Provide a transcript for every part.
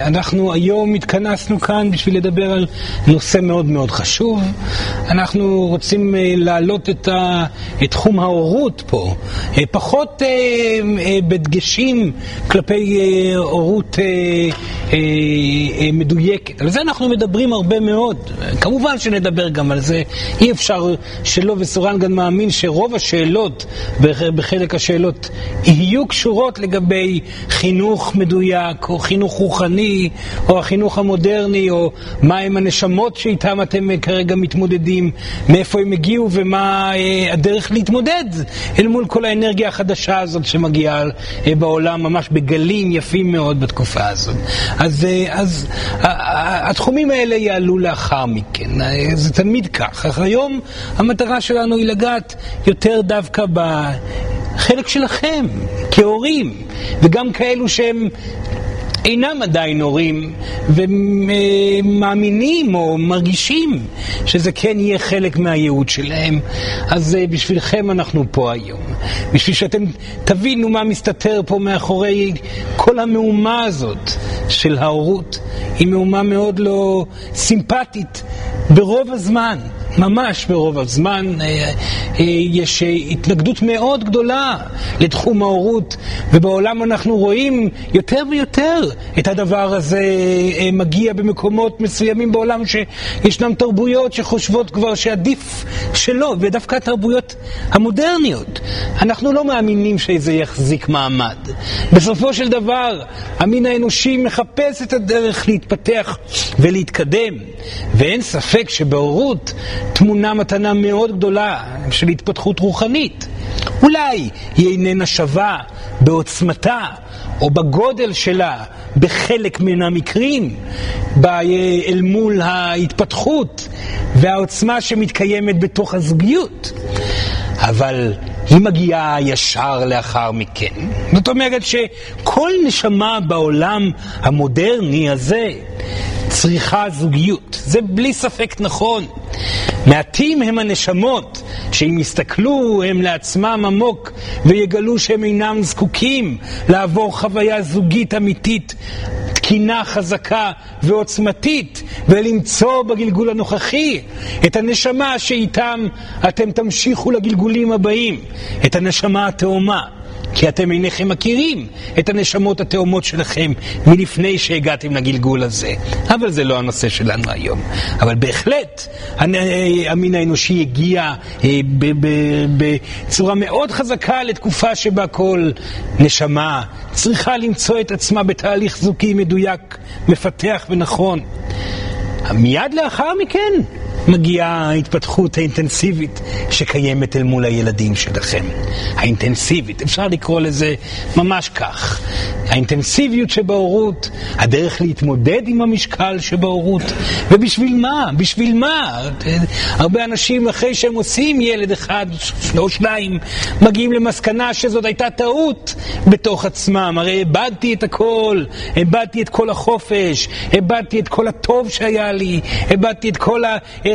אנחנו היום התכנסנו כאן בשביל לדבר על נושא מאוד מאוד חשוב. אנחנו רוצים להעלות את, תחום ההורות פה, פחות אה, אה, בדגשים כלפי אה, הורות מדויקת. על זה אנחנו מדברים הרבה מאוד. כמובן שנדבר גם על זה. אי אפשר שלא, וסורן גם מאמין שרוב השאלות, בחלק השאלות, יהיו קשורות לגבי חינוך מדויק או חינוך רוחני. או החינוך המודרני, או מהם הנשמות שאיתם אתם כרגע מתמודדים, מאיפה הם הגיעו ומה אה, הדרך להתמודד אל מול כל האנרגיה החדשה הזאת שמגיעה אה, בעולם, ממש בגלים יפים מאוד בתקופה הזאת. אז, אה, אז התחומים האלה יעלו לאחר מכן, זה תמיד כך. אך היום המטרה שלנו היא לגעת יותר דווקא בחלק שלכם, כהורים, וגם כאלו שהם אינם עדיין הורים ומאמינים או מרגישים שזה כן יהיה חלק מהייעוד שלהם. אז אה, בשבילכם אנחנו פה היום. בשביל שאתם תבינו מה מסתתר פה מאחורי כל המהומה הזאת של ההורות. היא מהומה מאוד לא סימפטית ברוב הזמן. ממש ברוב הזמן אה, אה, יש התנגדות מאוד גדולה לתחום ההורות, ובעולם אנחנו רואים יותר ויותר את הדבר הזה מגיע במקומות מסוימים בעולם שישנן תרבויות שחושבות כבר שעדיף שלא, ודווקא התרבויות המודרניות. אנחנו לא מאמינים שזה יחזיק מעמד. בסופו של דבר, המין האנושי מחפש את הדרך להתפתח ולהתקדם, ואין ספק שבהורות תמונה מתנה מאוד גדולה של התפתחות רוחנית. אולי היא איננה שווה בעוצמתה או בגודל שלה בחלק מן המקרים אל מול ההתפתחות והעוצמה שמתקיימת בתוך הזוגיות. אבל היא מגיעה ישר לאחר מכן. זאת אומרת שכל נשמה בעולם המודרני הזה צריכה זוגיות. זה בלי ספק נכון. מעטים הם הנשמות שאם יסתכלו הם לעצמם עמוק ויגלו שהם אינם זקוקים לעבור חוויה זוגית אמיתית, תקינה, חזקה ועוצמתית, ולמצוא בגלגול הנוכחי את הנשמה שאיתם אתם תמשיכו לגלגולים הבאים, את הנשמה התאומה. כי אתם אינכם מכירים את הנשמות התאומות שלכם מלפני שהגעתם לגלגול הזה. אבל זה לא הנושא שלנו היום. אבל בהחלט המין האנושי הגיע אה, בצורה מאוד חזקה לתקופה שבה כל נשמה צריכה למצוא את עצמה בתהליך זוגי מדויק, מפתח ונכון. מיד לאחר מכן מגיעה ההתפתחות האינטנסיבית שקיימת אל מול הילדים שלכם. האינטנסיבית, אפשר לקרוא לזה ממש כך. האינטנסיביות שבהורות, הדרך להתמודד עם המשקל שבהורות. ובשביל מה? בשביל מה? הרבה אנשים אחרי שהם עושים ילד אחד או שניים, מגיעים למסקנה שזאת הייתה טעות בתוך עצמם. הרי איבדתי את הכל, איבדתי את כל החופש, איבדתי את כל הטוב שהיה לי, איבדתי את כל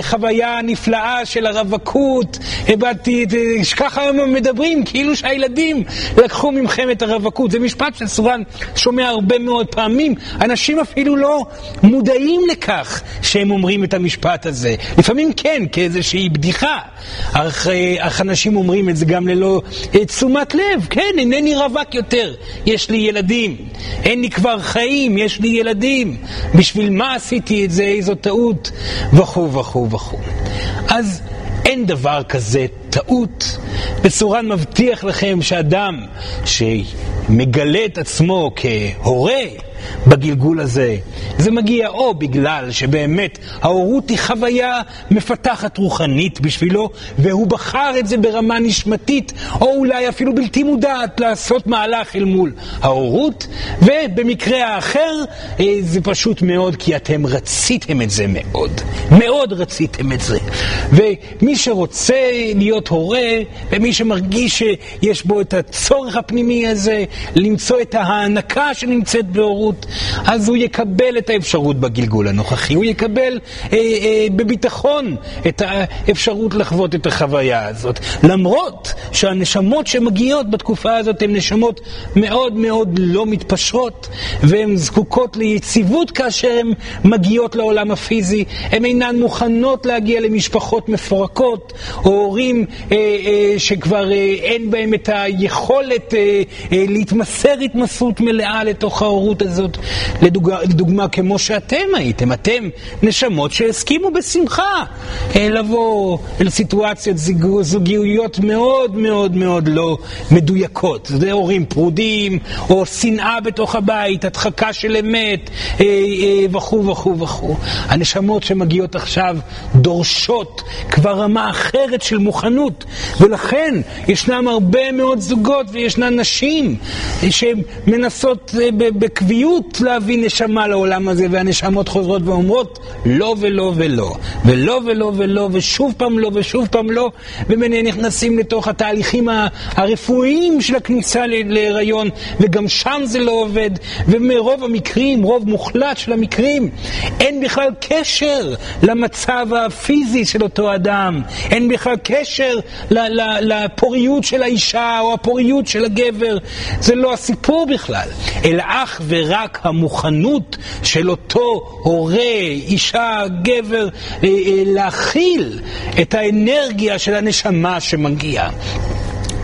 החוויה הנפלאה של הרווקות, איבדתי את... ככה הם מדברים, כאילו שהילדים לקחו מכם את הרווקות. זה משפט שסורן שומע הרבה מאוד פעמים, אנשים אפילו לא מודעים לכך שהם אומרים את המשפט הזה. לפעמים כן, כאיזושהי בדיחה, אך, אך אנשים אומרים את זה גם ללא אה, תשומת לב. כן, אינני רווק יותר, יש לי ילדים. אין לי כבר חיים, יש לי ילדים. בשביל מה עשיתי את זה, איזו טעות, וכו' וכו' וכו'. אז אין דבר כזה טעות. וסורן מבטיח לכם שאדם שמגלה את עצמו כהורה בגלגול הזה. זה מגיע או בגלל שבאמת ההורות היא חוויה מפתחת רוחנית בשבילו, והוא בחר את זה ברמה נשמתית, או אולי אפילו בלתי מודעת לעשות מהלך אל מול ההורות, ובמקרה האחר אה, זה פשוט מאוד כי אתם רציתם את זה מאוד. מאוד רציתם את זה. ומי שרוצה להיות הורה, ומי שמרגיש שיש בו את הצורך הפנימי הזה, למצוא את ההענקה שנמצאת בהורות, האפשרות, אז הוא יקבל את האפשרות בגלגול הנוכחי, הוא יקבל אה, אה, בביטחון את האפשרות לחוות את החוויה הזאת. למרות שהנשמות שמגיעות בתקופה הזאת הן נשמות מאוד מאוד לא מתפשרות, והן זקוקות ליציבות כאשר הן מגיעות לעולם הפיזי, הן אינן מוכנות להגיע למשפחות מפורקות, או הורים אה, אה, שכבר אה, אין בהם את היכולת אה, אה, להתמסר התמסרות מלאה לתוך ההורות הזאת. לדוגמה, לדוגמה כמו שאתם הייתם, אתם נשמות שהסכימו בשמחה אה, לבוא אל סיטואציות זוגיות מאוד מאוד מאוד לא מדויקות. זה הורים פרודים, או שנאה בתוך הבית, הדחקה של אמת, אה, אה, וכו' וכו' וכו'. הנשמות שמגיעות עכשיו דורשות כבר רמה אחרת של מוכנות, ולכן ישנם הרבה מאוד זוגות וישנן נשים שמנסות אה, בקביעות להביא נשמה לעולם הזה, והנשמות חוזרות ואומרות לא ולא ולא, ולא ולא ולא, ושוב פעם לא ושוב פעם לא, ומנה נכנסים לתוך התהליכים הרפואיים של הכניסה להיריון, וגם שם זה לא עובד, ומרוב המקרים, רוב מוחלט של המקרים, אין בכלל קשר למצב הפיזי של אותו אדם, אין בכלל קשר לפוריות של האישה או הפוריות של הגבר, זה לא הסיפור בכלל, אלא אך ורק המוכנות של אותו הורה, אישה, גבר, אה, אה, להכיל את האנרגיה של הנשמה שמגיעה.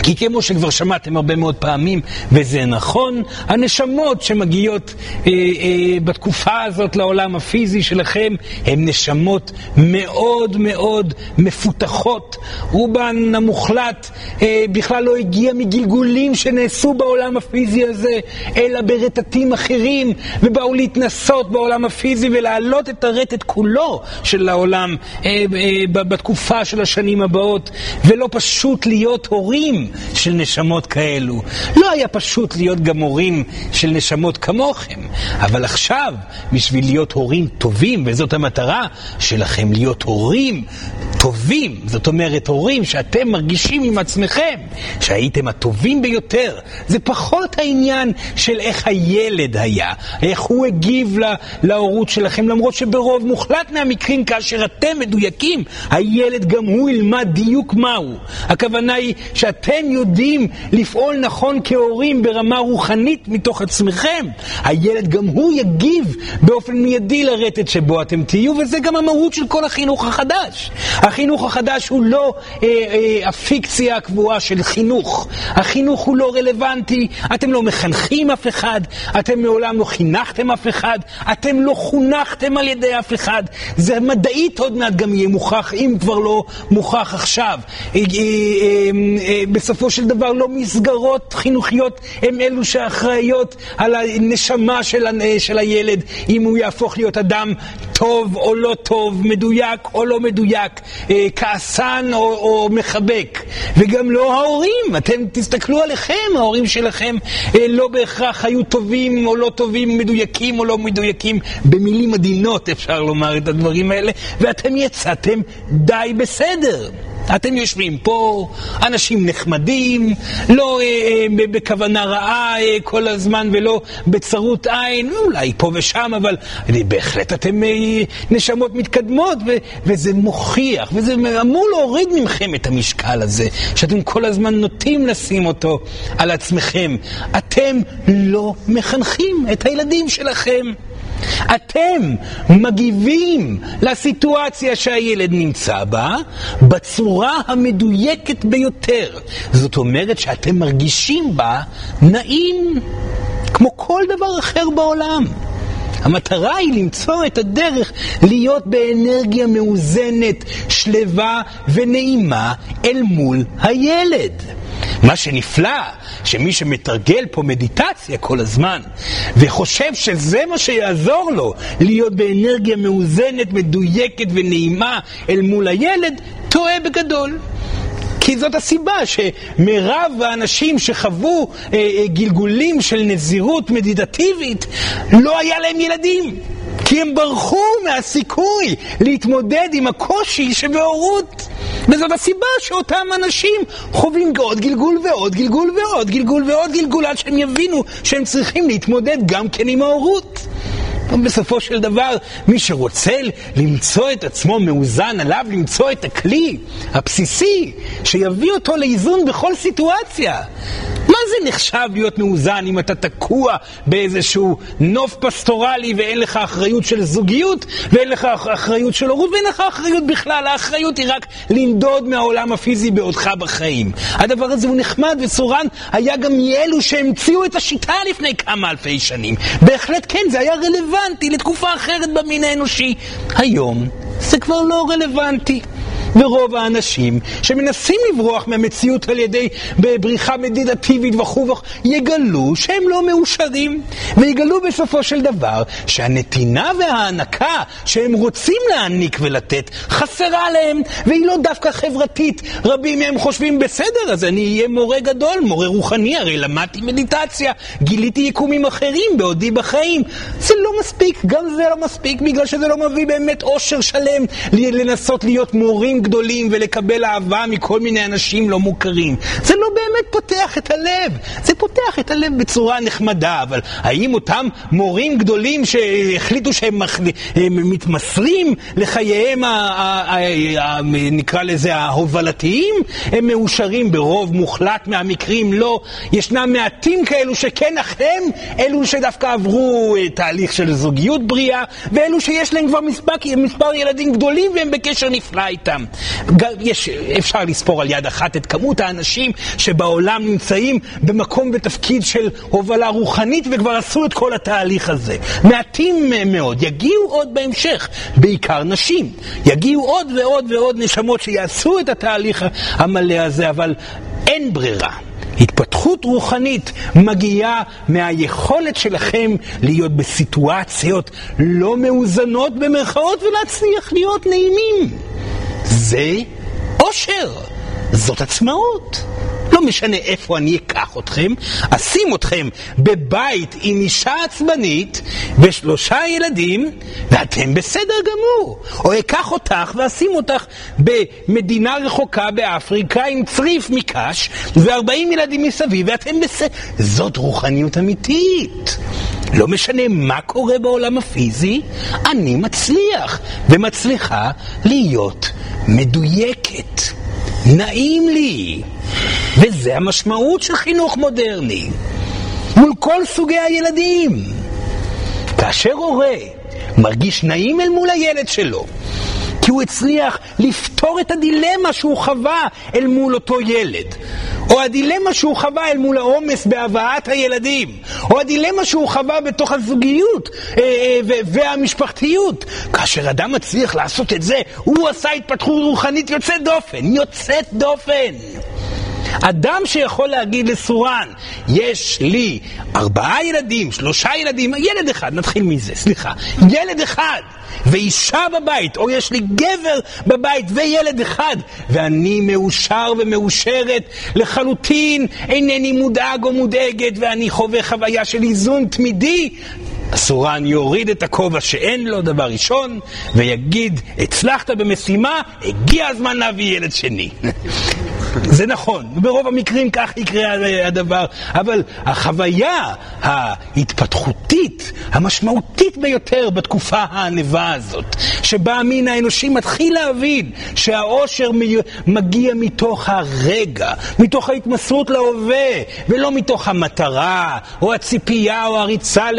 כי כמו שכבר שמעתם הרבה מאוד פעמים, וזה נכון, הנשמות שמגיעות אה, אה, בתקופה הזאת לעולם הפיזי שלכם, הן נשמות מאוד מאוד מפותחות. רובן המוחלט אה, בכלל לא הגיע מגלגולים שנעשו בעולם הפיזי הזה, אלא ברטטים אחרים, ובאו להתנסות בעולם הפיזי ולהעלות את הרטט כולו של העולם אה, אה, בתקופה של השנים הבאות, ולא פשוט להיות הורים. של נשמות כאלו. לא היה פשוט להיות גם הורים של נשמות כמוכם, אבל עכשיו, בשביל להיות הורים טובים, וזאת המטרה שלכם, להיות הורים טובים, זאת אומרת הורים שאתם מרגישים עם עצמכם שהייתם הטובים ביותר. זה פחות העניין של איך הילד היה, איך הוא הגיב לה, להורות שלכם, למרות שברוב מוחלט מהמקרים כאשר אתם מדויקים, הילד גם הוא ילמד דיוק מהו. הכוונה היא שאתם יודעים לפעול נכון כהורים ברמה רוחנית מתוך עצמכם. הילד גם הוא יגיב באופן מיידי לרטט שבו אתם תהיו, וזה גם המהות של כל החינוך החדש. החינוך החדש הוא לא אה, אה, הפיקציה הקבועה של חינוך. החינוך הוא לא רלוונטי, אתם לא מחנכים אף אחד, אתם מעולם לא חינכתם אף אחד, אתם לא חונכתם על ידי אף אחד. זה מדעית עוד מעט גם יהיה מוכח, אם כבר לא מוכח עכשיו. אה, אה, אה, אה, בסופו של דבר לא מסגרות חינוכיות הם אלו שאחראיות על הנשמה של, של הילד, אם הוא יהפוך להיות אדם טוב או לא טוב, מדויק או לא מדויק, אה, כעסן או, או מחבק. וגם לא ההורים, אתם תסתכלו עליכם, ההורים שלכם אה, לא בהכרח היו טובים או לא טובים, מדויקים או לא מדויקים, במילים עדינות אפשר לומר את הדברים האלה, ואתם יצאתם די בסדר. אתם יושבים פה, אנשים נחמדים, לא אה, אה, בכוונה רעה אה, כל הזמן ולא בצרות עין, אולי פה ושם, אבל בהחלט אתם אה, נשמות מתקדמות, ו, וזה מוכיח, וזה אמור להוריד מכם את המשקל הזה, שאתם כל הזמן נוטים לשים אותו על עצמכם. אתם לא מחנכים את הילדים שלכם. אתם מגיבים לסיטואציה שהילד נמצא בה בצורה המדויקת ביותר. זאת אומרת שאתם מרגישים בה נעים, כמו כל דבר אחר בעולם. המטרה היא למצוא את הדרך להיות באנרגיה מאוזנת, שלווה ונעימה אל מול הילד. מה שנפלא, שמי שמתרגל פה מדיטציה כל הזמן, וחושב שזה מה שיעזור לו להיות באנרגיה מאוזנת, מדויקת ונעימה אל מול הילד, טועה בגדול. כי זאת הסיבה שמרב האנשים שחוו אה, אה, גלגולים של נזירות מדיטטיבית, לא היה להם ילדים. כי הם ברחו מהסיכוי להתמודד עם הקושי שבהורות. וזאת הסיבה שאותם אנשים חווים עוד גלגול ועוד גלגול ועוד גלגול ועוד גלגול עד שהם יבינו שהם צריכים להתמודד גם כן עם ההורות. בסופו של דבר, מי שרוצה למצוא את עצמו מאוזן, עליו למצוא את הכלי הבסיסי שיביא אותו לאיזון בכל סיטואציה. מה זה נחשב להיות מאוזן אם אתה תקוע באיזשהו נוף פסטורלי ואין לך אחריות של זוגיות ואין לך אחריות של הורות ואין לך אחריות בכלל, האחריות היא רק לנדוד מהעולם הפיזי בעודך בחיים. הדבר הזה הוא נחמד וסורן היה גם מאלו שהמציאו את השיטה לפני כמה אלפי שנים. בהחלט כן, זה היה רלוונטי לתקופה אחרת במין האנושי. היום זה כבר לא רלוונטי. ורוב האנשים שמנסים לברוח מהמציאות על ידי בריחה מדיטטיבית וכו' וכו', יגלו שהם לא מאושרים, ויגלו בסופו של דבר שהנתינה וההענקה שהם רוצים להעניק ולתת חסרה להם, והיא לא דווקא חברתית. רבים מהם חושבים, בסדר, אז אני אהיה מורה גדול, מורה רוחני, הרי למדתי מדיטציה, גיליתי יקומים אחרים בעודי בחיים. זה לא מספיק, גם זה לא מספיק, בגלל שזה לא מביא באמת אושר שלם לנסות להיות מורים גדולים ולקבל אהבה מכל מיני אנשים לא מוכרים. זה לא באמת פותח את הלב. זה פותח את הלב בצורה נחמדה, אבל האם אותם מורים גדולים שהחליטו שהם מתמסרים לחייהם, ה, ה, ה, ה, נקרא לזה, ההובלתיים, הם מאושרים ברוב מוחלט מהמקרים? לא. ישנם מעטים כאלו שכן, אך הם אלו שדווקא עברו תהליך של זוגיות בריאה, ואלו שיש להם כבר מספר, מספר ילדים גדולים והם בקשר נפלא איתם. יש, אפשר לספור על יד אחת את כמות האנשים שבעולם נמצאים במקום ותפקיד של הובלה רוחנית וכבר עשו את כל התהליך הזה. מעטים מאוד, יגיעו עוד בהמשך, בעיקר נשים. יגיעו עוד ועוד ועוד נשמות שיעשו את התהליך המלא הזה, אבל אין ברירה. התפתחות רוחנית מגיעה מהיכולת שלכם להיות בסיטואציות לא מאוזנות במרכאות ולהצליח להיות נעימים. זה אושר, זאת עצמאות. לא משנה איפה אני אקח אתכם, אשים אתכם בבית עם אישה עצבנית ושלושה ילדים, ואתם בסדר גמור. או אקח אותך ואשים אותך במדינה רחוקה באפריקה עם צריף מקש וארבעים ילדים מסביב, ואתם בסדר. זאת רוחניות אמיתית. לא משנה מה קורה בעולם הפיזי, אני מצליח ומצליחה להיות מדויקת. נעים לי. וזה המשמעות של חינוך מודרני. מול כל סוגי הילדים. כאשר הורה מרגיש נעים אל מול הילד שלו, כי הוא הצליח לפתור את הדילמה שהוא חווה אל מול אותו ילד. או הדילמה שהוא חווה אל מול העומס בהבאת הילדים. או הדילמה שהוא חווה בתוך הזוגיות אה, אה, והמשפחתיות. כאשר אדם מצליח לעשות את זה, הוא עשה התפתחות רוחנית יוצאת דופן. יוצאת דופן. אדם שיכול להגיד לסורן, יש לי ארבעה ילדים, שלושה ילדים, ילד אחד, נתחיל מזה, סליחה, ילד אחד, ואישה בבית, או יש לי גבר בבית וילד אחד, ואני מאושר ומאושרת לחלוטין, אינני מודאג או מודאגת, ואני חווה חוויה של איזון תמידי, הסורן יוריד את הכובע שאין לו, דבר ראשון, ויגיד, הצלחת במשימה, הגיע הזמן להביא ילד שני. זה נכון, ברוב המקרים כך יקרה הדבר, אבל החוויה ההתפתחותית, המשמעותית ביותר בתקופה הענבה הזאת, שבה המין האנושי מתחיל להבין שהאושר מגיע מתוך הרגע, מתוך ההתמסרות להווה, ולא מתוך המטרה, או הציפייה, או הריצה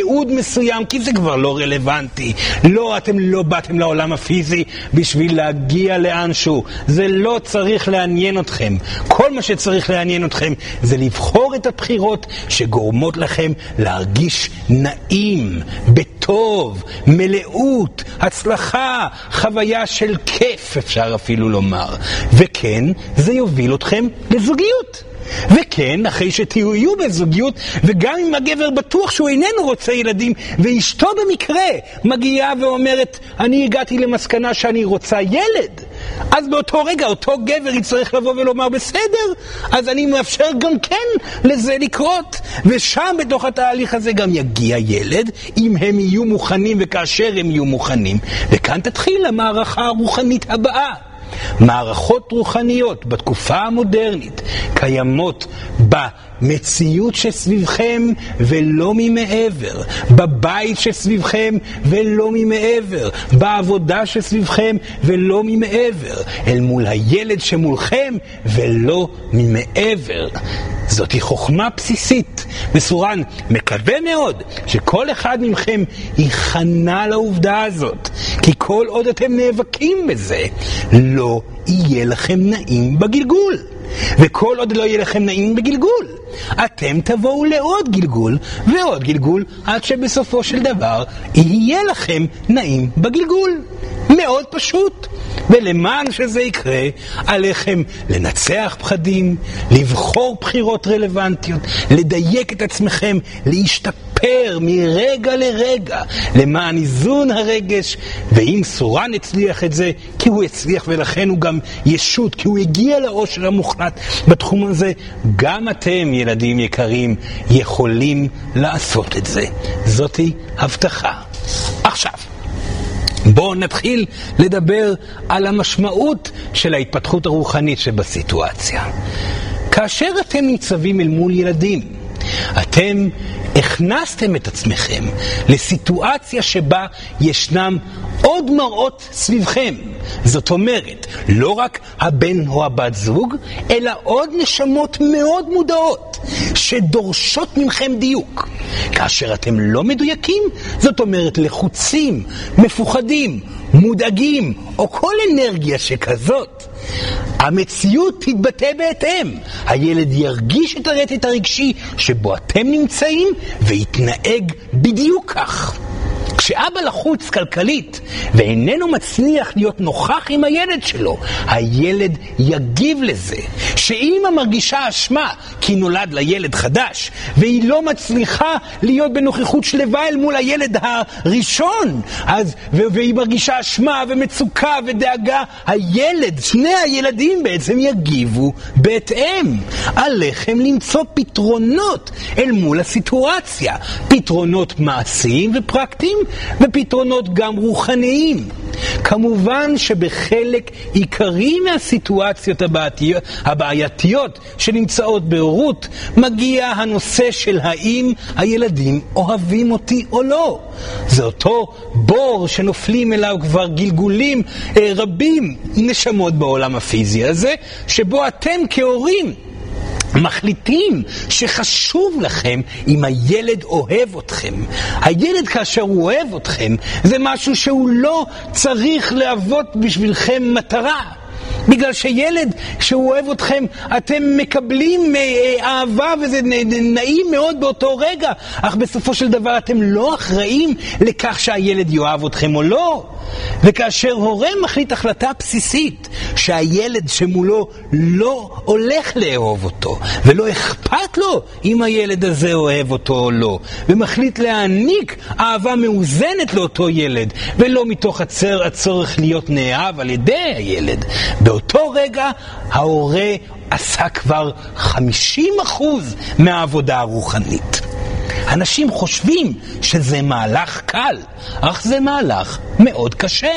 לייעוד מסוים, כי זה כבר לא רלוונטי. לא, אתם לא באתם לעולם הפיזי בשביל להגיע לאנשהו. זה לא צריך לעניין אתכם. כל מה שצריך לעניין אתכם זה לבחור את הבחירות שגורמות לכם להרגיש נעים, בטוב, מלאות, הצלחה, חוויה של כיף אפשר אפילו לומר. וכן, זה יוביל אתכם לזוגיות. וכן, אחרי שתהיו בזוגיות, וגם אם הגבר בטוח שהוא איננו רוצה ילדים, ואשתו במקרה מגיעה ואומרת, אני הגעתי למסקנה שאני רוצה ילד, אז באותו רגע אותו גבר יצטרך לבוא ולומר, בסדר, אז אני מאפשר גם כן לזה לקרות. ושם בתוך התהליך הזה גם יגיע ילד, אם הם יהיו מוכנים וכאשר הם יהיו מוכנים. וכאן תתחיל המערכה הרוחנית הבאה. מערכות רוחניות בתקופה המודרנית קיימות במציאות שסביבכם ולא ממעבר, בבית שסביבכם ולא ממעבר, בעבודה שסביבכם ולא ממעבר, אל מול הילד שמולכם ולא ממעבר. זאתי חוכמה בסיסית. וסורן מקווה מאוד שכל אחד מכם ייכנע לעובדה הזאת, כי כל עוד אתם נאבקים בזה, לא יהיה לכם נעים בגלגול. וכל עוד לא יהיה לכם נעים בגלגול, אתם תבואו לעוד גלגול ועוד גלגול, עד שבסופו של דבר יהיה לכם נעים בגלגול. מאוד פשוט. ולמען שזה יקרה, עליכם לנצח פחדים, לבחור בחירות רלוונטיות, לדייק את עצמכם, להשתפר מרגע לרגע למען איזון הרגש, ואם סורן הצליח את זה, כי הוא הצליח ולכן הוא גם ישות, כי הוא הגיע לאושר המוחלט בתחום הזה, גם אתם, ילדים יקרים, יכולים לעשות את זה. זאתי הבטחה. עכשיו, בואו נתחיל לדבר על המשמעות של ההתפתחות הרוחנית שבסיטואציה. כאשר אתם ניצבים אל מול ילדים, אתם הכנסתם את עצמכם לסיטואציה שבה ישנם עוד מראות סביבכם. זאת אומרת, לא רק הבן או הבת זוג, אלא עוד נשמות מאוד מודעות, שדורשות מכם דיוק. כאשר אתם לא מדויקים, זאת אומרת לחוצים, מפוחדים, מודאגים, או כל אנרגיה שכזאת, המציאות תתבטא בהתאם. הילד ירגיש את הרטט הרגשי שבו אתם נמצאים ויתנהג בדיוק כך. כשאבא לחוץ כלכלית ואיננו מצליח להיות נוכח עם הילד שלו, הילד יגיב לזה. שאימא מרגישה אשמה כי נולד לה ילד חדש, והיא לא מצליחה להיות בנוכחות שלווה אל מול הילד הראשון, אז, והיא מרגישה אשמה ומצוקה ודאגה, הילד, שני הילדים בעצם יגיבו בהתאם. עליכם למצוא פתרונות אל מול הסיטואציה, פתרונות מעשיים ופרקטיים ופתרונות גם רוחניים. כמובן שבחלק עיקרי מהסיטואציות הבעייתיות שנמצאות בהורות, מגיע הנושא של האם הילדים אוהבים אותי או לא. זה אותו בור שנופלים אליו כבר גלגולים אה, רבים, נשמות בעולם הפיזי הזה, שבו אתם כהורים מחליטים שחשוב לכם אם הילד אוהב אתכם. הילד כאשר הוא אוהב אתכם זה משהו שהוא לא צריך להוות בשבילכם מטרה. בגלל שילד שהוא אוהב אתכם, אתם מקבלים אה, אה, אהבה וזה נעים מאוד באותו רגע, אך בסופו של דבר אתם לא אחראים לכך שהילד יאהב אתכם או לא. וכאשר הורה מחליט החלטה בסיסית שהילד שמולו לא הולך לאהוב אותו, ולא אכפת לו אם הילד הזה אוהב אותו או לא, ומחליט להעניק אהבה מאוזנת לאותו ילד, ולא מתוך הצורך להיות נאהב על ידי הילד, באותו רגע ההורה עשה כבר 50% מהעבודה הרוחנית. אנשים חושבים שזה מהלך קל, אך זה מהלך מאוד קשה.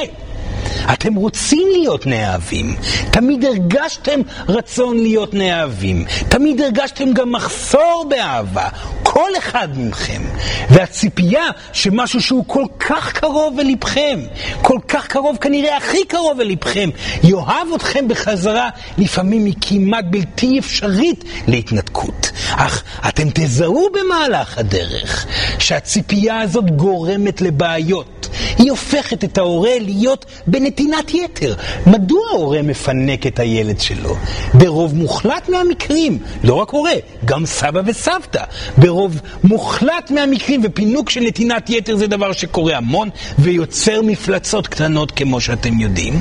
אתם רוצים להיות נאהבים, תמיד הרגשתם רצון להיות נאהבים, תמיד הרגשתם גם מחסור באהבה, כל אחד מכם. והציפייה שמשהו שהוא כל כך קרוב ללבכם, כל כך קרוב, כנראה הכי קרוב ללבכם, יאהב אתכם בחזרה, לפעמים היא כמעט בלתי אפשרית להתנתקות. אך אתם תזהו במהלך הדרך שהציפייה הזאת גורמת לבעיות. היא הופכת את ההורה להיות בנתינת יתר. מדוע ההורה מפנק את הילד שלו? ברוב מוחלט מהמקרים, לא רק הורה, גם סבא וסבתא. ברוב מוחלט מהמקרים, ופינוק של נתינת יתר זה דבר שקורה המון, ויוצר מפלצות קטנות כמו שאתם יודעים.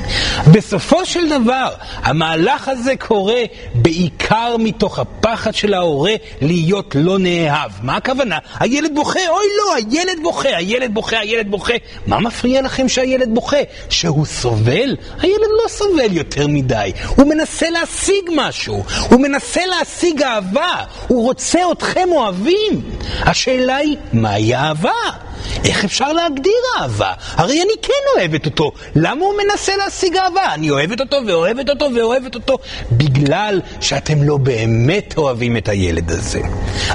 בסופו של דבר, המהלך הזה קורה בעיקר מתוך הפחד של ההורה להיות לא נאהב. מה הכוונה? הילד בוכה, אוי לא, הילד בוכה, הילד בוכה, הילד בוכה. מה מפריע לכם שהילד בוכה? שהוא סובל? הילד לא סובל יותר מדי. הוא מנסה להשיג משהו. הוא מנסה להשיג אהבה. הוא רוצה אתכם אוהבים. השאלה היא, מהי אהבה? איך אפשר להגדיר אהבה? הרי אני כן אוהבת אותו. למה הוא מנסה להשיג אהבה? אני אוהבת אותו ואוהבת אותו ואוהבת אותו. בגלל שאתם לא באמת אוהבים את הילד הזה.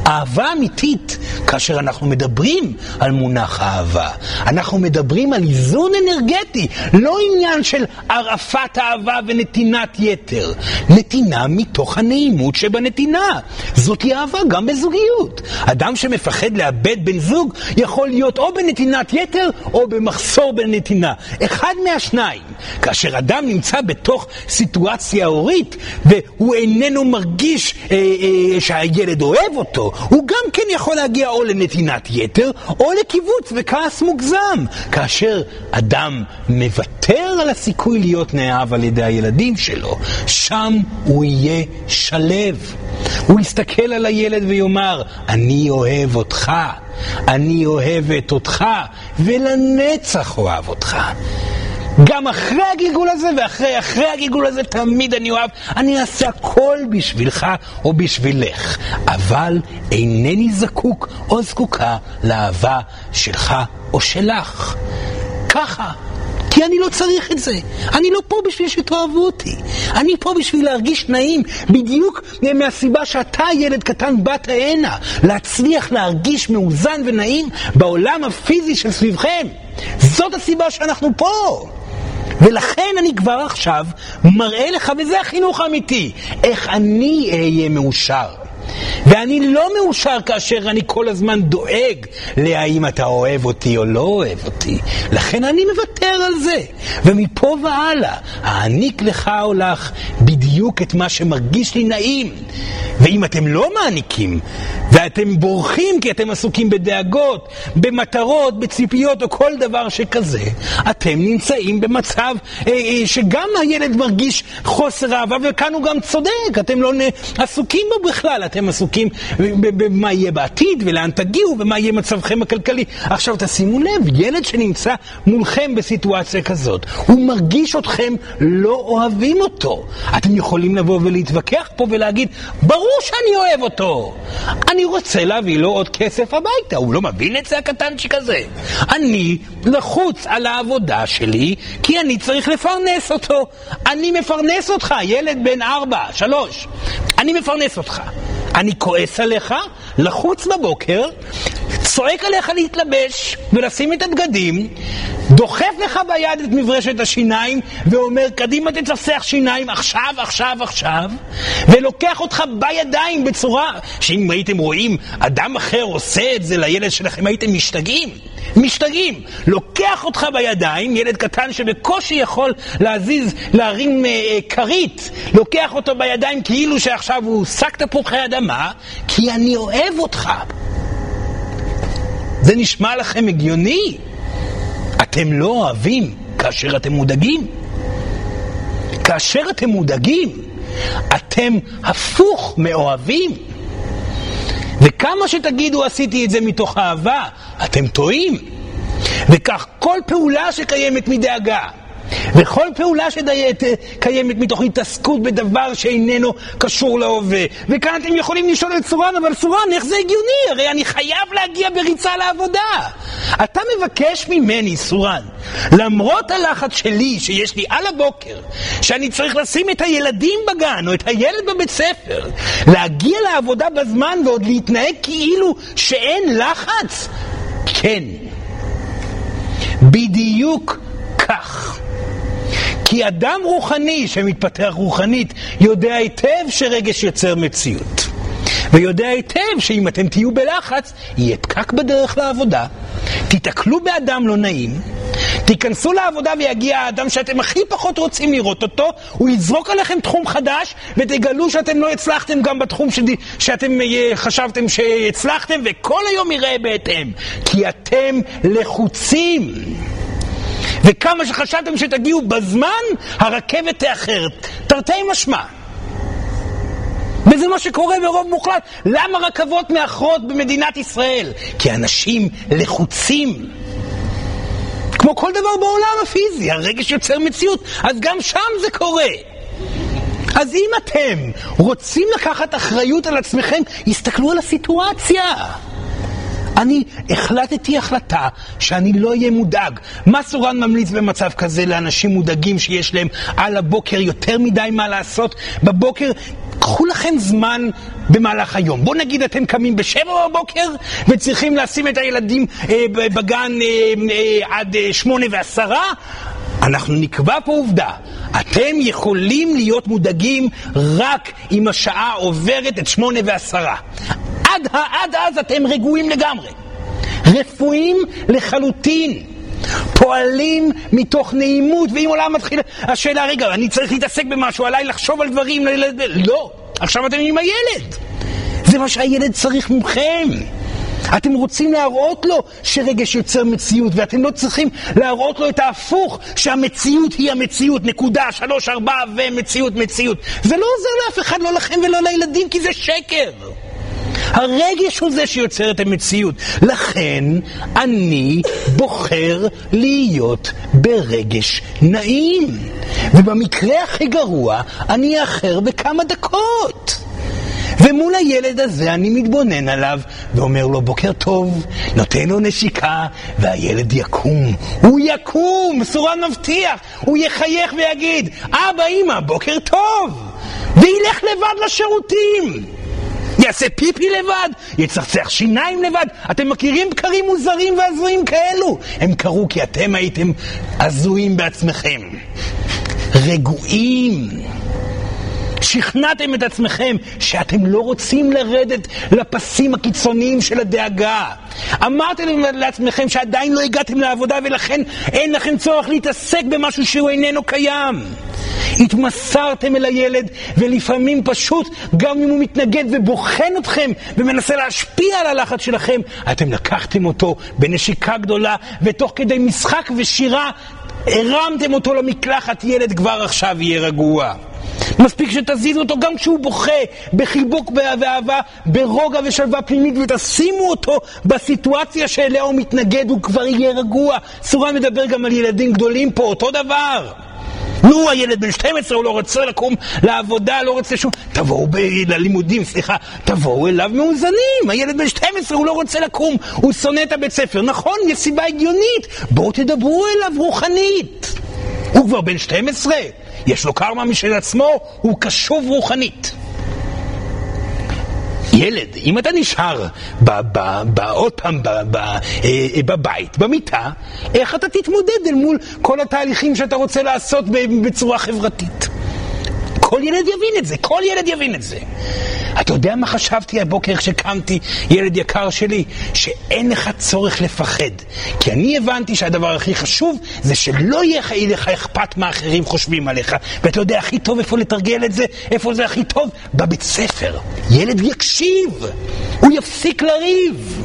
אהבה אמיתית, כאשר אנחנו מדברים על מונח אהבה, אנחנו מדברים על איזון אנרגטי, לא עניין של הרעפת אהבה ונתינת יתר. נתינה מתוך הנעימות שבנתינה. זאתי אהבה גם בזוגיות. אדם שמפחד לאבד בן זוג יכול להיות או בנתינת יתר או במחסור בנתינה. אחד מהשניים. כאשר אדם נמצא בתוך סיטואציה הורית והוא איננו מרגיש אה, אה, שהילד אוהב אותו, הוא גם כן יכול להגיע או לנתינת יתר או לקיבוץ וכעס מוגזם. כאשר אדם מוותר על הסיכוי להיות נאהב על ידי הילדים שלו, שם הוא יהיה שלב. הוא יסתכל על הילד ויאמר, אני אוהב אותך, אני אוהבת אותך, ולנצח אוהב אותך. גם אחרי הגלגול הזה ואחרי אחרי הגלגול הזה תמיד אני אוהב, אני אעשה הכל בשבילך או בשבילך, אבל אינני זקוק או זקוקה לאהבה שלך או שלך. ככה. כי אני לא צריך את זה. אני לא פה בשביל שתאהבו אותי. אני פה בשביל להרגיש נעים, בדיוק מהסיבה שאתה, ילד קטן, באת הנה. להצליח להרגיש מאוזן ונעים בעולם הפיזי של סביבכם. זאת הסיבה שאנחנו פה. ולכן אני כבר עכשיו מראה לך, וזה החינוך האמיתי, איך אני אהיה מאושר. ואני לא מאושר כאשר אני כל הזמן דואג להאם אתה אוהב אותי או לא אוהב אותי. לכן אני מוותר על זה. ומפה והלאה, אעניק לך או לך בדיוק את מה שמרגיש לי נעים. ואם אתם לא מעניקים, ואתם בורחים כי אתם עסוקים בדאגות, במטרות, בציפיות או כל דבר שכזה, אתם נמצאים במצב אה, אה, שגם הילד מרגיש חוסר אהבה, וכאן הוא גם צודק, אתם לא עסוקים בו בכלל, אתם עסוקים במה יהיה בעתיד ולאן תגיעו ומה יהיה מצבכם הכלכלי. עכשיו תשימו לב, ילד שנמצא מולכם בסיטואציה כזאת, הוא מרגיש אתכם לא אוהבים אותו. אתם יכולים לבוא ולהתווכח פה ולהגיד, ברור שאני אוהב אותו. אני רוצה להביא לו עוד כסף הביתה, הוא לא מבין את זה הקטנצ'יק הזה. אני לחוץ על העבודה שלי, כי אני צריך לפרנס אותו. אני מפרנס אותך, ילד בן ארבע, שלוש. אני מפרנס אותך. אני כועס עליך, לחוץ בבוקר, צועק עליך להתלבש ולשים את הבגדים, דוחף לך ביד את מברשת השיניים ואומר, קדימה תצפסח שיניים עכשיו, עכשיו, עכשיו, ולוקח אותך בידיים בצורה שאם הייתם רואים אדם אחר עושה את זה לילד שלכם, הייתם משתגעים. משתגעים. לוקח אותך בידיים, ילד קטן שבקושי יכול להזיז, להרים אה, כרית, לוקח אותו בידיים כאילו שעכשיו הוא שק תפוחי אדמה, כי אני אוהב אותך. זה נשמע לכם הגיוני? אתם לא אוהבים כאשר אתם מודאגים. כאשר אתם מודאגים, אתם הפוך מאוהבים. וכמה שתגידו עשיתי את זה מתוך אהבה, אתם טועים. וכך כל פעולה שקיימת מדאגה, וכל פעולה שקיימת מתוך התעסקות בדבר שאיננו קשור להווה. וכאן אתם יכולים לשאול את סורן, אבל סורן, איך זה הגיוני? הרי אני חייב להגיע בריצה לעבודה. אתה מבקש ממני, סורן, למרות הלחץ שלי, שיש לי על הבוקר, שאני צריך לשים את הילדים בגן או את הילד בבית ספר, להגיע לעבודה בזמן ועוד להתנהג כאילו שאין לחץ? כן. בדיוק כך. כי אדם רוחני שמתפתח רוחנית יודע היטב שרגש יוצר מציאות. ויודע היטב שאם אתם תהיו בלחץ, יהיה פקק בדרך לעבודה, תיתקלו באדם לא נעים, תיכנסו לעבודה ויגיע האדם שאתם הכי פחות רוצים לראות אותו, הוא יזרוק עליכם תחום חדש, ותגלו שאתם לא הצלחתם גם בתחום שד... שאתם אה, חשבתם שהצלחתם, וכל היום יראה בהתאם, כי אתם לחוצים. וכמה שחשבתם שתגיעו בזמן, הרכבת תאחר. תרתי משמע. וזה מה שקורה ברוב מוחלט. למה רכבות מאחרות במדינת ישראל? כי אנשים לחוצים. כמו כל דבר בעולם הפיזי, הרגש יוצר מציאות, אז גם שם זה קורה. אז אם אתם רוצים לקחת אחריות על עצמכם, הסתכלו על הסיטואציה. אני החלטתי החלטה שאני לא אהיה מודאג. מה סורן ממליץ במצב כזה לאנשים מודאגים שיש להם על הבוקר יותר מדי מה לעשות? בבוקר קחו לכם זמן במהלך היום. בואו נגיד אתם קמים בשבע בבוקר וצריכים לשים את הילדים אה, בגן אה, אה, עד אה, שמונה ועשרה. אנחנו נקבע פה עובדה. אתם יכולים להיות מודאגים רק אם השעה עוברת את שמונה ועשרה. עד, עד אז אתם רגועים לגמרי. רפואיים לחלוטין. פועלים מתוך נעימות, ואם עולם מתחיל... השאלה, רגע, אני צריך להתעסק במשהו, עליי לחשוב על דברים, לא, עכשיו אתם עם הילד. זה מה שהילד צריך מכם. אתם רוצים להראות לו שרגש יוצר מציאות, ואתם לא צריכים להראות לו את ההפוך, שהמציאות היא המציאות, נקודה, שלוש, ארבע, ומציאות, מציאות. זה לא עוזר לאף אחד, לא לכם ולא לילדים, כי זה שקר. הרגש הוא זה שיוצר את המציאות. לכן אני בוחר להיות ברגש נעים. ובמקרה הכי גרוע, אני אאחר בכמה דקות. ומול הילד הזה אני מתבונן עליו ואומר לו בוקר טוב, נותן לו נשיקה והילד יקום. הוא יקום, סורן מבטיח, הוא יחייך ויגיד אבא, אמא, בוקר טוב! וילך לבד לשירותים. יעשה פיפי לבד, יצחצח שיניים לבד. אתם מכירים בקרים מוזרים והזויים כאלו? הם קרו כי אתם הייתם הזויים בעצמכם. רגועים. שכנעתם את עצמכם שאתם לא רוצים לרדת לפסים הקיצוניים של הדאגה. אמרתם לעצמכם שעדיין לא הגעתם לעבודה ולכן אין לכם צורך להתעסק במשהו שהוא איננו קיים. התמסרתם אל הילד, ולפעמים פשוט, גם אם הוא מתנגד ובוחן אתכם ומנסה להשפיע על הלחץ שלכם, אתם לקחתם אותו בנשיקה גדולה, ותוך כדי משחק ושירה הרמתם אותו למקלחת, ילד כבר עכשיו יהיה רגוע. מספיק שתזיזו אותו גם כשהוא בוכה, בחיבוק ואהבה, ברוגע ושלווה פנימית, ותשימו אותו בסיטואציה שאליה הוא מתנגד, הוא כבר יהיה רגוע. סורן מדבר גם על ילדים גדולים פה, אותו דבר. נו, הילד בן 12, הוא לא רוצה לקום לעבודה, לא רוצה שום... תבואו ב... ללימודים, סליחה, תבואו אליו מאוזנים. הילד בן 12, הוא לא רוצה לקום, הוא שונא את הבית ספר. נכון, יש סיבה הגיונית. בואו תדברו אליו רוחנית. הוא כבר בן 12, יש לו קרמה משל עצמו, הוא קשוב רוחנית. ילד, אם אתה נשאר עוד פעם אה, אה, בבית, במיטה, איך אתה תתמודד אל מול כל התהליכים שאתה רוצה לעשות בצורה חברתית? כל ילד יבין את זה, כל ילד יבין את זה. אתה יודע מה חשבתי הבוקר כשקמתי, ילד יקר שלי? שאין לך צורך לפחד. כי אני הבנתי שהדבר הכי חשוב זה שלא יהיה לך אכפת מה אחרים חושבים עליך. ואתה יודע הכי טוב איפה לתרגל את זה? איפה זה הכי טוב? בבית ספר. ילד יקשיב, הוא יפסיק לריב.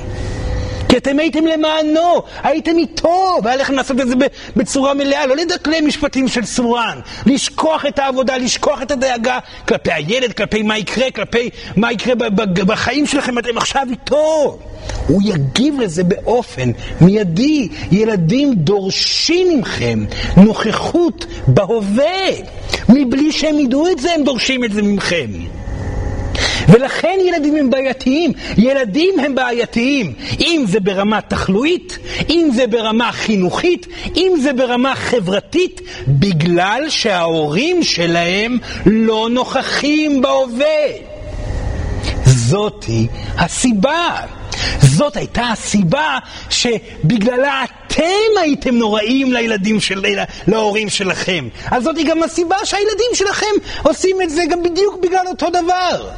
כי אתם הייתם למענו, הייתם איתו, והיה לכם לעשות את זה בצורה מלאה, לא לדקלם משפטים של סורן, לשכוח את העבודה, לשכוח את הדאגה כלפי הילד, כלפי מה יקרה, כלפי מה יקרה בחיים שלכם, אתם עכשיו איתו. הוא יגיב לזה באופן מיידי. ילדים דורשים מכם נוכחות בהווה. מבלי שהם ידעו את זה, הם דורשים את זה מכם. ולכן ילדים הם בעייתיים. ילדים הם בעייתיים. אם זה ברמה תחלואית, אם זה ברמה חינוכית, אם זה ברמה חברתית, בגלל שההורים שלהם לא נוכחים בהווה. זאתי הסיבה. זאת הייתה הסיבה שבגללה אתם הייתם נוראים לילדים של... להורים שלכם. אז זאת היא גם הסיבה שהילדים שלכם עושים את זה גם בדיוק בגלל אותו דבר.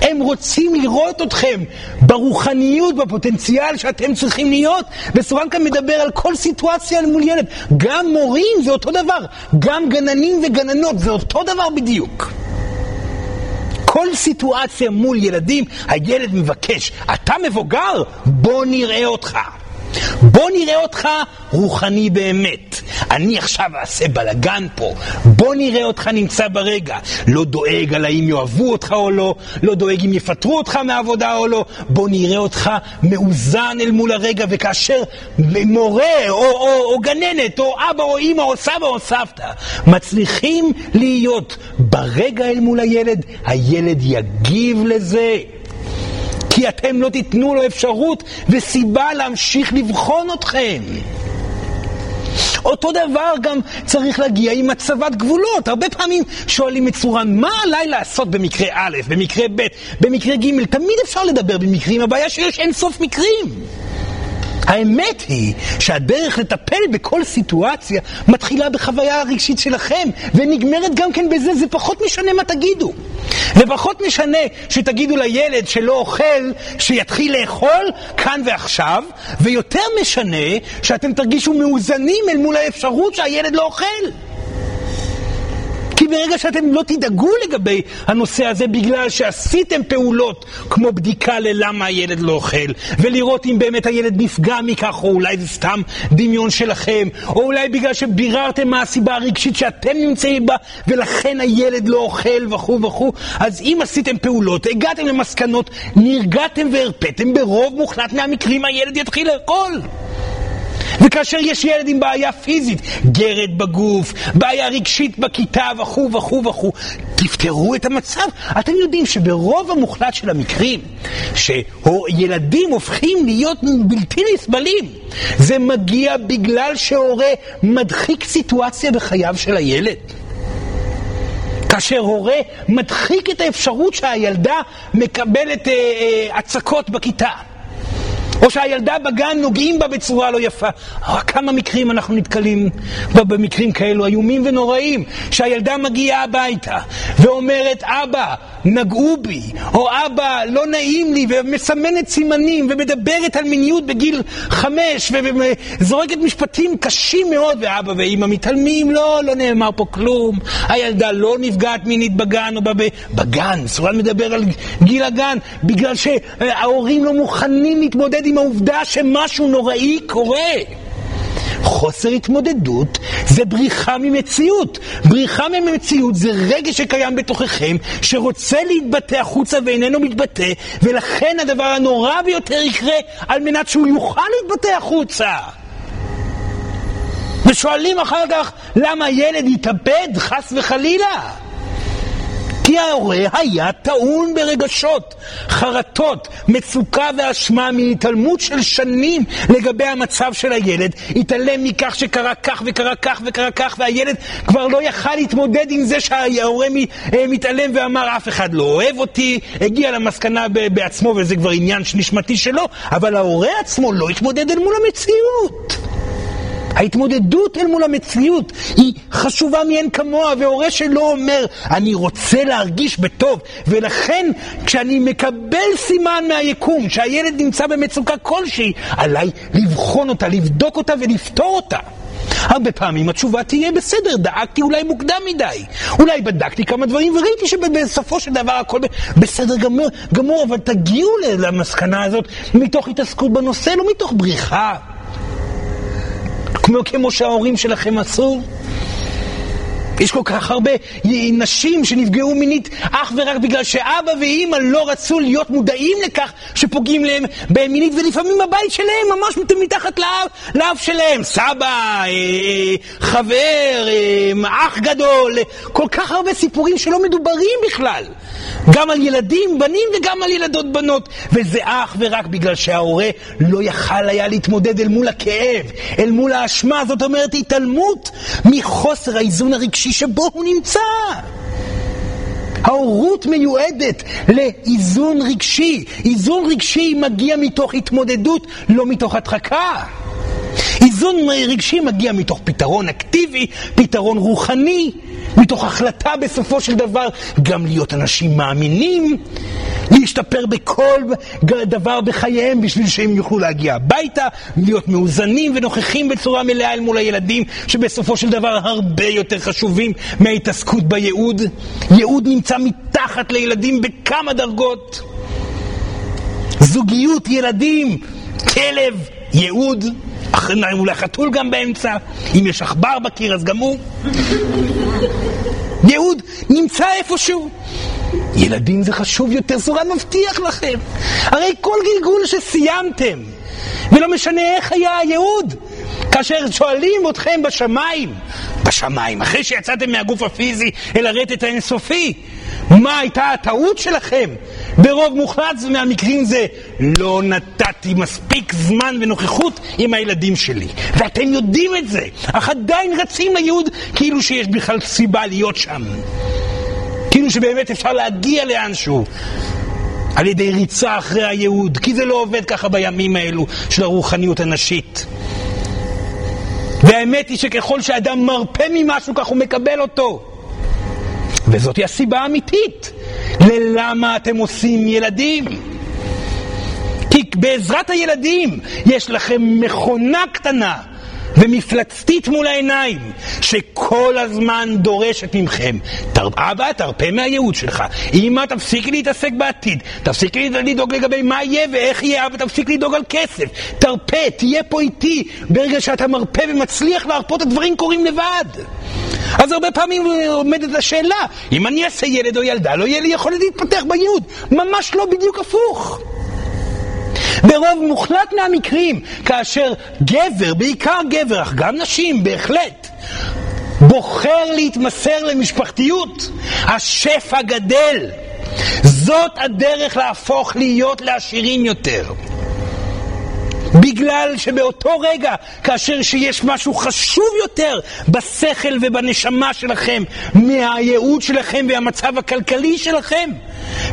הם רוצים לראות אתכם ברוחניות, בפוטנציאל שאתם צריכים להיות. וסורן כאן מדבר על כל סיטואציה מול ילד. גם מורים זה אותו דבר, גם גננים וגננות זה אותו דבר בדיוק. כל סיטואציה מול ילדים, הילד מבקש, אתה מבוגר? בוא נראה אותך. בוא נראה אותך רוחני באמת. אני עכשיו אעשה בלאגן פה. בוא נראה אותך נמצא ברגע. לא דואג על האם יאהבו אותך או לא, לא דואג אם יפטרו אותך מהעבודה או לא. בוא נראה אותך מאוזן אל מול הרגע, וכאשר מורה או, או, או גננת או אבא או אימא או סבא או סבתא מצליחים להיות ברגע אל מול הילד, הילד יגיב לזה. כי אתם לא תיתנו לו אפשרות וסיבה להמשיך לבחון אתכם. אותו דבר גם צריך להגיע עם הצבת גבולות. הרבה פעמים שואלים את צורן, מה עליי לעשות במקרה א', במקרה ב', במקרה ג', תמיד אפשר לדבר במקרים, הבעיה שיש אין סוף מקרים. האמת היא שהדרך לטפל בכל סיטואציה מתחילה בחוויה הרגשית שלכם ונגמרת גם כן בזה, זה פחות משנה מה תגידו. ופחות משנה שתגידו לילד שלא אוכל, שיתחיל לאכול כאן ועכשיו, ויותר משנה שאתם תרגישו מאוזנים אל מול האפשרות שהילד לא אוכל. כי ברגע שאתם לא תדאגו לגבי הנושא הזה בגלל שעשיתם פעולות כמו בדיקה ללמה הילד לא אוכל, ולראות אם באמת הילד נפגע מכך, או אולי זה סתם דמיון שלכם, או אולי בגלל שביררתם מה הסיבה הרגשית שאתם נמצאים בה, ולכן הילד לא אוכל וכו' וכו', אז אם עשיתם פעולות, הגעתם למסקנות, נרגעתם והרפאתם, ברוב מוחלט מהמקרים הילד יתחיל לאכול. וכאשר יש ילד עם בעיה פיזית, גרד בגוף, בעיה רגשית בכיתה וכו' וכו' וכו', תפתרו את המצב. אתם יודעים שברוב המוחלט של המקרים, שילדים הופכים להיות בלתי נסבלים, זה מגיע בגלל שהורה מדחיק סיטואציה בחייו של הילד. כאשר הורה מדחיק את האפשרות שהילדה מקבלת אה, אה, הצקות בכיתה. או שהילדה בגן נוגעים בה בצורה לא יפה. כמה מקרים אנחנו נתקלים במקרים כאלו איומים ונוראים, שהילדה מגיעה הביתה ואומרת, אבא, נגעו בי, או אבא, לא נעים לי, ומסמנת סימנים, ומדברת על מיניות בגיל חמש, וזורקת משפטים קשים מאוד, ואבא ואימא מתעלמים, לא, לא נאמר פה כלום, הילדה לא נפגעת מינית בגן, או בב... בגן, סורן מדבר על גיל הגן, בגלל שההורים לא מוכנים להתמודד עם העובדה שמשהו נוראי קורה. חוסר התמודדות זה בריחה ממציאות. בריחה ממציאות זה רגש שקיים בתוככם, שרוצה להתבטא החוצה ואיננו מתבטא, ולכן הדבר הנורא ביותר יקרה על מנת שהוא יוכל להתבטא החוצה. ושואלים אחר כך למה ילד יתאבד חס וחלילה. כי ההורה היה טעון ברגשות, חרטות, מצוקה ואשמה מהתעלמות של שנים לגבי המצב של הילד, התעלם מכך שקרה כך וקרה כך וקרה כך, והילד כבר לא יכל להתמודד עם זה שההורה אה, מתעלם ואמר אף אחד לא אוהב אותי, הגיע למסקנה בעצמו וזה כבר עניין נשמתי שלו, אבל ההורה עצמו לא התמודד אל מול המציאות. ההתמודדות אל מול המציאות היא חשובה מאין כמוה, והורה שלא אומר, אני רוצה להרגיש בטוב, ולכן כשאני מקבל סימן מהיקום שהילד נמצא במצוקה כלשהי, עליי לבחון אותה, לבדוק אותה ולפתור אותה. הרבה פעמים התשובה תהיה בסדר, דאגתי אולי מוקדם מדי. אולי בדקתי כמה דברים וראיתי שבסופו של דבר הכל בסדר גמור, גמור אבל תגיעו למסקנה הזאת מתוך התעסקות בנושא, לא מתוך בריחה. כמו, כמו שההורים שלכם עשו? יש כל כך הרבה נשים שנפגעו מינית אך ורק בגלל שאבא ואימא לא רצו להיות מודעים לכך שפוגעים להם בהם מינית, ולפעמים בבית שלהם, ממש מתחת לאף, לאף שלהם. סבא, אה, אה, חבר, אה, אח גדול, כל כך הרבה סיפורים שלא מדוברים בכלל. גם על ילדים, בנים וגם על ילדות בנות. וזה אך ורק בגלל שההורה לא יכל היה להתמודד אל מול הכאב, אל מול האשמה, זאת אומרת התעלמות מחוסר האיזון הרגשי שבו הוא נמצא. ההורות מיועדת לאיזון רגשי. איזון רגשי מגיע מתוך התמודדות, לא מתוך הדחקה. איזון רגשי מגיע מתוך פתרון אקטיבי, פתרון רוחני, מתוך החלטה בסופו של דבר גם להיות אנשים מאמינים, להשתפר בכל דבר בחייהם בשביל שהם יוכלו להגיע הביתה, להיות מאוזנים ונוכחים בצורה מלאה אל מול הילדים, שבסופו של דבר הרבה יותר חשובים מההתעסקות בייעוד. ייעוד נמצא מתחת לילדים בכמה דרגות. זוגיות, ילדים, כלב, ייעוד. אולי חתול גם באמצע, אם יש עכבר בקיר אז גם הוא. ייעוד נמצא איפשהו. ילדים זה חשוב יותר, סורן מבטיח לכם. הרי כל גלגול שסיימתם, ולא משנה איך היה הייעוד, כאשר שואלים אתכם בשמיים, בשמיים, אחרי שיצאתם מהגוף הפיזי אל הרטט האינסופי, מה הייתה הטעות שלכם? ברוב מוחלט מהמקרים זה לא נתתי מספיק זמן ונוכחות עם הילדים שלי. ואתם יודעים את זה, אך עדיין רצים לייעוד כאילו שיש בכלל סיבה להיות שם. כאילו שבאמת אפשר להגיע לאנשהו. על ידי ריצה אחרי הייעוד, כי זה לא עובד ככה בימים האלו של הרוחניות הנשית. והאמת היא שככל שאדם מרפה ממשהו, כך הוא מקבל אותו. וזאת הסיבה האמיתית ללמה אתם עושים ילדים. כי בעזרת הילדים יש לכם מכונה קטנה ומפלצתית מול העיניים, שכל הזמן דורשת מכם. תר... אבא, תרפה מהייעוד שלך. אמא, תפסיקי להתעסק בעתיד. תפסיקי לדאוג לגבי מה יהיה ואיך יהיה, אבא, תפסיק לדאוג על כסף. תרפה, תהיה פה איתי. ברגע שאתה מרפה ומצליח להרפות, הדברים קורים לבד. אז הרבה פעמים עומדת השאלה, אם אני אעשה ילד או ילדה, לא יהיה לי יכולת להתפתח בייעוד. ממש לא בדיוק הפוך. ברוב מוחלט מהמקרים, כאשר גבר, בעיקר גבר, אך גם נשים, בהחלט, בוחר להתמסר למשפחתיות, השפע גדל. זאת הדרך להפוך להיות לעשירים יותר. בגלל שבאותו רגע, כאשר שיש משהו חשוב יותר בשכל ובנשמה שלכם, מהייעוד שלכם והמצב הכלכלי שלכם,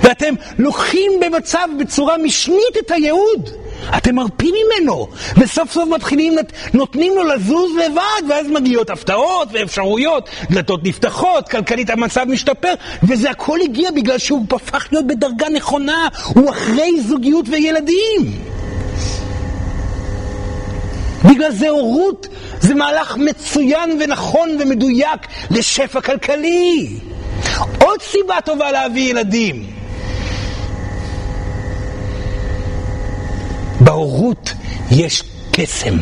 ואתם לוקחים במצב בצורה משנית את הייעוד, אתם מרפים ממנו, וסוף סוף מתחילים, נותנים לו לזוז לבד, ואז מגיעות הפתעות ואפשרויות, דלתות נפתחות, כלכלית המצב משתפר, וזה הכל הגיע בגלל שהוא הפך להיות בדרגה נכונה, הוא אחרי זוגיות וילדים. בגלל זה הורות זה מהלך מצוין ונכון ומדויק לשפע כלכלי. עוד סיבה טובה להביא ילדים. בהורות יש קסם.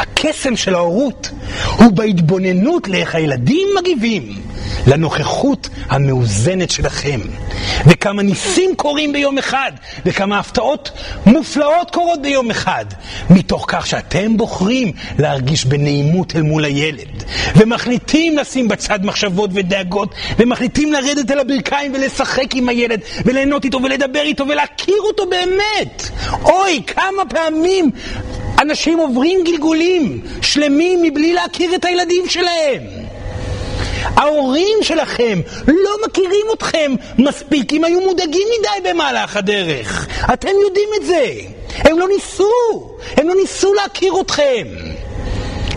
הקסם של ההורות הוא בהתבוננות לאיך הילדים מגיבים לנוכחות המאוזנת שלכם. וכמה ניסים קורים ביום אחד, וכמה הפתעות מופלאות קורות ביום אחד, מתוך כך שאתם בוחרים להרגיש בנעימות אל מול הילד, ומחליטים לשים בצד מחשבות ודאגות, ומחליטים לרדת אל הברכיים ולשחק עם הילד, וליהנות איתו ולדבר איתו ולהכיר אותו באמת. אוי, כמה פעמים אנשים עוברים גלגולים שלמים מבלי להכיר את הילדים שלהם. ההורים שלכם לא מכירים אתכם מספיק אם היו מודאגים מדי במהלך הדרך. אתם יודעים את זה. הם לא ניסו, הם לא ניסו להכיר אתכם.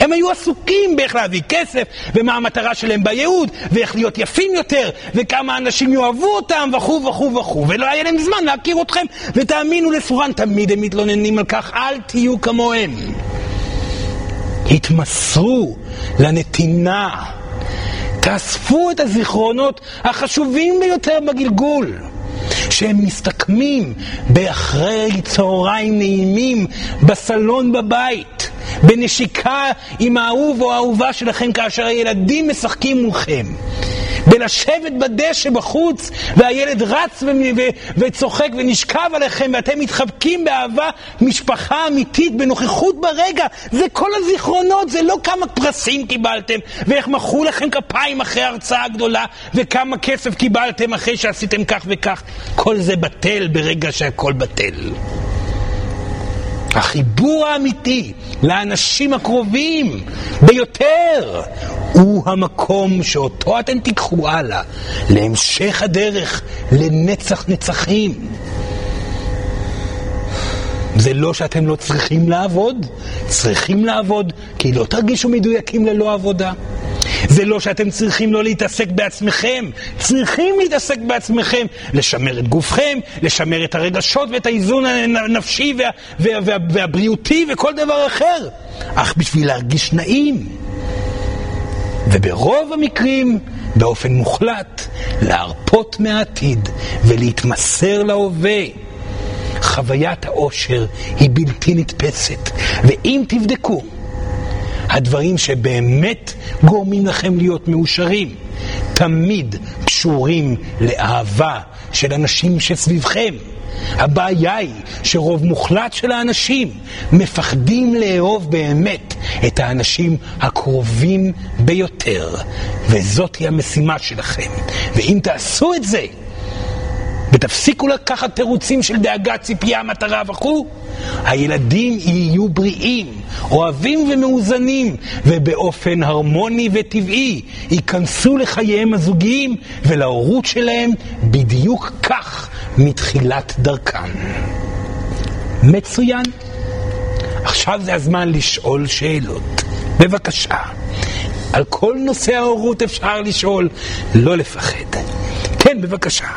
הם היו עסוקים באיך להביא כסף, ומה המטרה שלהם בייעוד, ואיך להיות יפים יותר, וכמה אנשים יאהבו אותם, וכו' וכו' וכו', ולא היה להם זמן להכיר אתכם, ותאמינו לסורן, תמיד הם מתלוננים על כך, אל תהיו כמוהם. התמסרו לנתינה. תאספו את הזיכרונות החשובים ביותר בגלגול. שהם מסתכמים באחרי צהריים נעימים בסלון בבית, בנשיקה עם האהוב או האהובה שלכם כאשר הילדים משחקים מולכם. בלשבת בדשא בחוץ, והילד רץ וצוחק ונשכב עליכם, ואתם מתחבקים באהבה, משפחה אמיתית, בנוכחות ברגע. זה כל הזיכרונות, זה לא כמה פרסים קיבלתם, ואיך מחאו לכם כפיים אחרי ההרצאה הגדולה, וכמה כסף קיבלתם אחרי שעשיתם כך וכך. כל זה בטל ברגע שהכל בטל. החיבור האמיתי לאנשים הקרובים ביותר הוא המקום שאותו אתם תיקחו הלאה להמשך הדרך, לנצח נצחים. זה לא שאתם לא צריכים לעבוד, צריכים לעבוד, כי לא תרגישו מדויקים ללא עבודה. זה לא שאתם צריכים לא להתעסק בעצמכם, צריכים להתעסק בעצמכם, לשמר את גופכם, לשמר את הרגשות ואת האיזון הנפשי וה, וה, וה, והבריאותי וכל דבר אחר, אך בשביל להרגיש נעים. וברוב המקרים, באופן מוחלט, להרפות מהעתיד ולהתמסר להווה. חוויית האושר היא בלתי נתפסת, ואם תבדקו הדברים שבאמת גורמים לכם להיות מאושרים, תמיד קשורים לאהבה של אנשים שסביבכם. הבעיה היא שרוב מוחלט של האנשים מפחדים לאהוב באמת את האנשים הקרובים ביותר, וזאת היא המשימה שלכם. ואם תעשו את זה, ותפסיקו לקחת תירוצים של דאגה, ציפייה, מטרה וכו', הילדים יהיו בריאים, אוהבים ומאוזנים, ובאופן הרמוני וטבעי ייכנסו לחייהם הזוגיים ולהורות שלהם בדיוק כך מתחילת דרכם. מצוין. עכשיו זה הזמן לשאול שאלות. בבקשה. על כל נושא ההורות אפשר לשאול, לא לפחד. כן, בבקשה.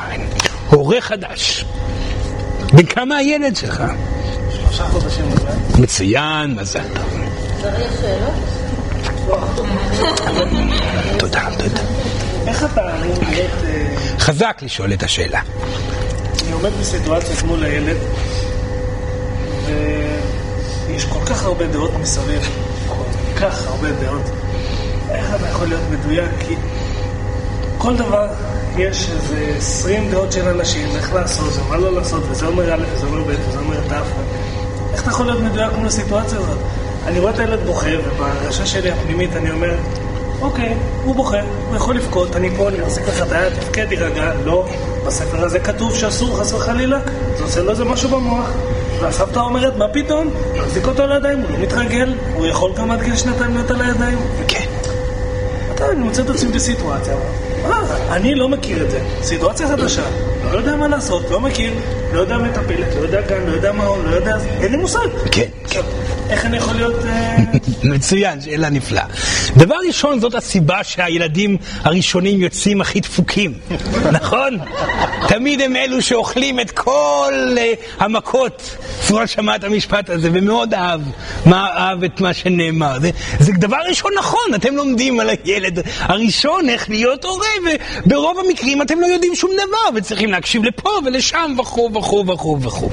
הורה חדש. בן כמה הילד שלך? שלושה חודשים. מצוין, מזל טוב. צריך שאלות? תודה, תודה. איך אתה אמור להיות... אה, חזק לשאול את השאלה. אני עומד בסיטואציה מול הילד, ויש כל כך הרבה דעות מסביב. כל כך הרבה דעות. איך אתה יכול להיות מדויק? כי כל דבר יש איזה 20 דעות של אנשים, איך לעשות זה, מה לא לעשות, וזה אומר א', וזה אומר ב', וזה אומר ת'. איך אתה יכול להיות מדויק מול הסיטואציה הזאת? אני רואה את הילד בוכה, ובהרגשה שלי הפנימית אני אומר, אוקיי, הוא בוכה, הוא יכול לבכות, אני פה, אני מחזיק לך את היד, תפקד, תירגע, לא, בספר הזה כתוב שאסור חס וחלילה, זה עושה לו איזה משהו במוח. והסבתא אומרת, מה פתאום? מחזיק אותו על הידיים, הוא לא מתרגל, הוא יכול גם עד גיל שנתיים להיות על הידיים. כן. אתה, אני מוצא את עצמי בסיטואציה, אני לא מכיר את זה, סיטואציה חדשה, לא יודע מה לעשות, לא מכיר, לא יודע מטפלת, לא יודע גן, לא יודע מה, לא יודע, אין לי מושג. כן. איך אני יכול להיות... אה, מצוין, שאלה נפלאה. דבר ראשון, זאת הסיבה שהילדים הראשונים יוצאים הכי דפוקים, נכון? תמיד הם אלו שאוכלים את כל uh, המכות. פרול שמע את המשפט הזה ומאוד אהב, מה אהב את מה שנאמר. זה, זה דבר ראשון נכון, אתם לומדים על הילד הראשון איך להיות הורה, וברוב המקרים אתם לא יודעים שום דבר, וצריכים להקשיב לפה ולשם וכו' וכו' וכו' וכו'.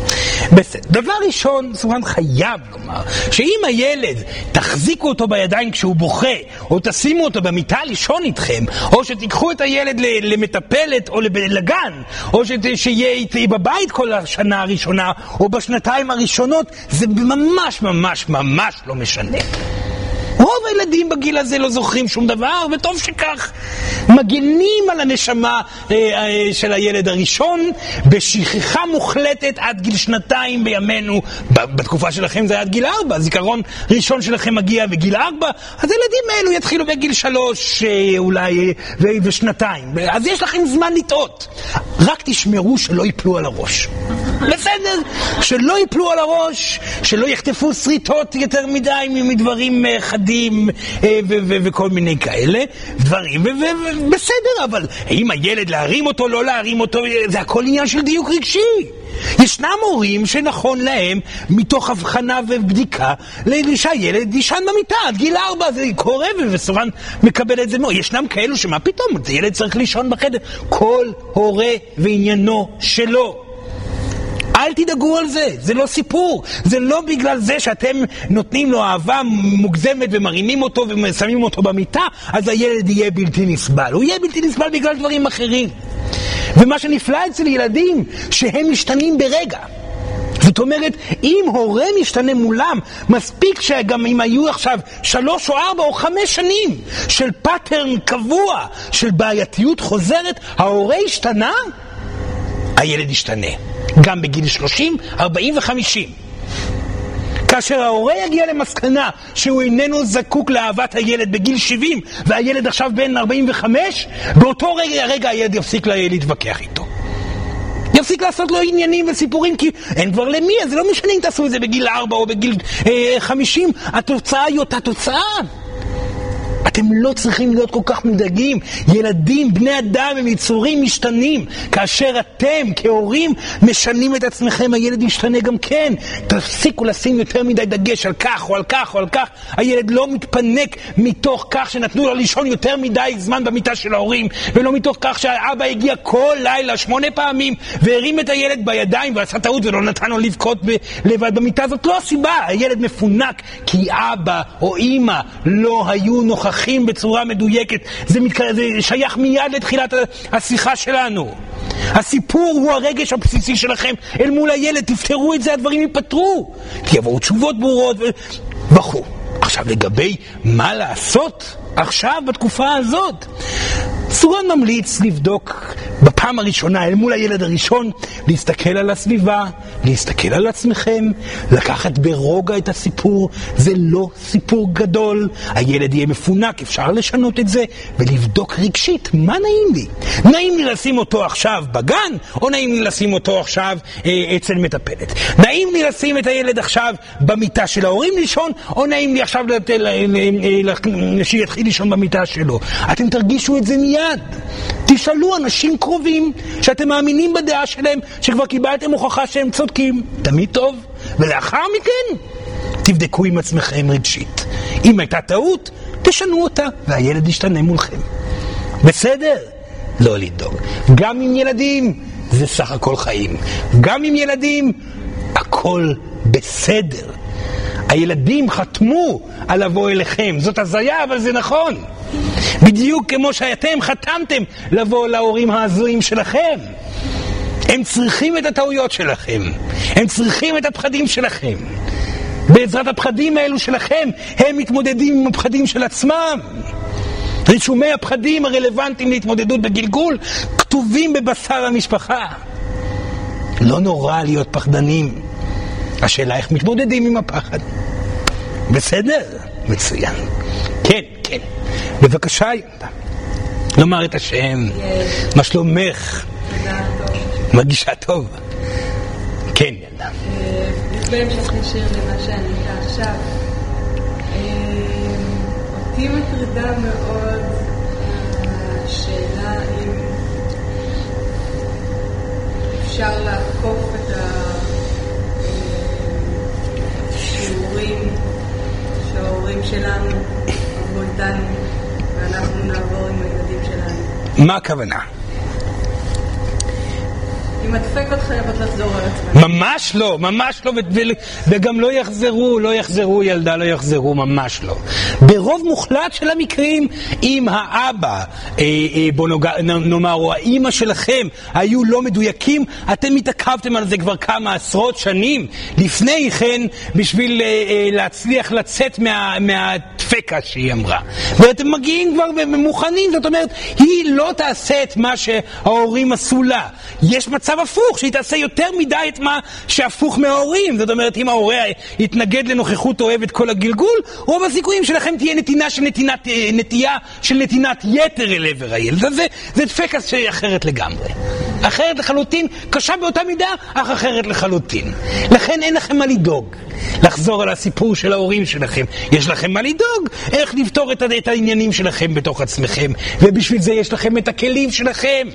בסדר. דבר ראשון, סורן חייב לומר, שאם הילד, תחזיקו אותו בידיים כשהוא בוכה, או תשימו אותו במיטה לישון איתכם, או שתיקחו את הילד למטפלת או לגן, או שיהיה איתי בבית כל השנה הראשונה, או בשנתיים הראשונות, זה ממש ממש ממש לא משנה. רוב הילדים בגיל הזה לא זוכרים שום דבר, וטוב שכך. מגינים על הנשמה אה, אה, של הילד הראשון בשכחה מוחלטת עד גיל שנתיים בימינו. בתקופה שלכם זה היה עד גיל ארבע, זיכרון ראשון שלכם מגיע בגיל ארבע, אז הילדים האלו יתחילו בגיל שלוש אה, אולי ו- ושנתיים. אז יש לכם זמן לטעות. רק תשמרו שלא ייפלו על הראש. בסדר? שלא ייפלו על הראש, שלא יחטפו שריטות יותר מדי מדברים חדים וכל מיני כאלה, דברים, ובסדר, אבל האם הילד להרים אותו, לא להרים אותו, זה הכל עניין של דיוק רגשי. ישנם הורים שנכון להם, מתוך הבחנה ובדיקה, שהילד יישן במיטה עד גיל ארבע, זה קורה וסורן מקבל את זה מאוד. ישנם כאלו שמה פתאום, ילד צריך לישון בחדר. כל הורה ועניינו שלו. אל תדאגו על זה, זה לא סיפור. זה לא בגלל זה שאתם נותנים לו אהבה מוגזמת ומרימים אותו ושמים אותו במיטה, אז הילד יהיה בלתי נסבל. הוא יהיה בלתי נסבל בגלל דברים אחרים. ומה שנפלא אצל ילדים, שהם משתנים ברגע. זאת אומרת, אם הורה משתנה מולם, מספיק שגם אם היו עכשיו שלוש או ארבע או חמש שנים של pattern קבוע, של בעייתיות חוזרת, ההורה השתנה, הילד ישתנה. גם בגיל 30, 40 ו-50. כאשר ההורה יגיע למסקנה שהוא איננו זקוק לאהבת הילד בגיל 70 והילד עכשיו בן 45, באותו רגע, הרגע הילד יפסיק להתווכח איתו. יפסיק לעשות לו עניינים וסיפורים כי אין כבר למי, אז זה לא משנה אם תעשו את זה בגיל 4 או בגיל אה, 50, התוצאה היא אותה תוצאה. אתם לא צריכים להיות כל כך מודאגים. ילדים, בני אדם, הם יצורים משתנים. כאשר אתם, כהורים, משנים את עצמכם, הילד ישתנה גם כן. תפסיקו לשים יותר מדי דגש על כך או על כך או על כך. הילד לא מתפנק מתוך כך שנתנו לו לישון יותר מדי זמן במיטה של ההורים, ולא מתוך כך שהאבא הגיע כל לילה שמונה פעמים והרים את הילד בידיים ועשה טעות ולא נתן לו לבכות לבד במיטה. זאת לא הסיבה. הילד מפונק כי אבא או אימא לא היו נוכחים. נוכחים בצורה מדויקת. זה, מת... זה שייך מיד לתחילת השיחה שלנו. הסיפור הוא הרגש הבסיסי שלכם אל מול הילד, תפתרו את זה, הדברים ייפתרו. כי יבואו תשובות ברורות. וכו'. עכשיו, לגבי מה לעשות עכשיו, בתקופה הזאת, סורן ממליץ לבדוק בפ... פעם הראשונה אל מול הילד הראשון, להסתכל על הסביבה, להסתכל על עצמכם, לקחת ברוגע את הסיפור. זה לא סיפור גדול, הילד יהיה מפונק, אפשר לשנות את זה, ולבדוק רגשית, מה נעים לי? נעים לי לשים אותו עכשיו בגן, או נעים לי לשים אותו עכשיו אה, אצל מטפלת? נעים לי לשים את הילד עכשיו במיטה של ההורים לישון, או נעים לי עכשיו שיתחיל לישון במיטה שלו? אתם תרגישו את זה מיד. תשאלו אנשים קרובים שאתם מאמינים בדעה שלהם, שכבר קיבלתם הוכחה שהם צודקים. תמיד טוב. ולאחר מכן, תבדקו עם עצמכם רגשית. אם הייתה טעות, תשנו אותה, והילד ישתנה מולכם. בסדר? לא לדאוג. גם עם ילדים זה סך הכל חיים. גם עם ילדים הכל בסדר. הילדים חתמו על לבוא אליכם. זאת הזיה, אבל זה נכון. בדיוק כמו שאתם חתמתם לבוא להורים ההזויים שלכם. הם צריכים את הטעויות שלכם, הם צריכים את הפחדים שלכם. בעזרת הפחדים האלו שלכם, הם מתמודדים עם הפחדים של עצמם. רישומי הפחדים הרלוונטיים להתמודדות בגלגול כתובים בבשר המשפחה. לא נורא להיות פחדנים. השאלה איך מתמודדים עם הפחד. בסדר? מצוין. כן, כן. בבקשה, יונדה. לומר את השם. מה שלומך? מרגישה טוב. כן, ילדה. בהמשך ישיר למה שענית עכשיו, אותי מטרידה מאוד השאלה אם אפשר לעקוף את השיעורים שההורים שלנו עברו איתנו ואנחנו נעבור עם הילדים שלנו. מה הכוונה? אם לחזור על עצמם. ממש לא, ממש לא, וגם לא יחזרו, לא יחזרו ילדה, לא יחזרו, ממש לא. ברוב מוחלט של המקרים, אם האבא, אה, אה, בוא נאמר, או האימא שלכם היו לא מדויקים, אתם התעכבתם על זה כבר כמה עשרות שנים לפני כן, בשביל אה, להצליח לצאת מה, מהדפקה שהיא אמרה. ואתם מגיעים כבר מוכנים, זאת אומרת, היא לא תעשה את מה שההורים עשו לה. יש מצב הפוך, שהיא תעשה יותר מדי את מה שהפוך מההורים. זאת אומרת, אם ההורה יתנגד לנוכחות אוהבת כל הגלגול, רוב הסיכויים שלכם תהיה נתינה של נתינת, נטייה של נתינת יתר אל עבר הילד. זה, זה דפקה אחרת לגמרי. אחרת לחלוטין, קשה באותה מידה, אך אחרת לחלוטין. לכן אין לכם מה לדאוג. לחזור על הסיפור של ההורים שלכם. יש לכם מה לדאוג, איך לפתור את, את העניינים שלכם בתוך עצמכם, ובשביל זה יש לכם את הכלים שלכם.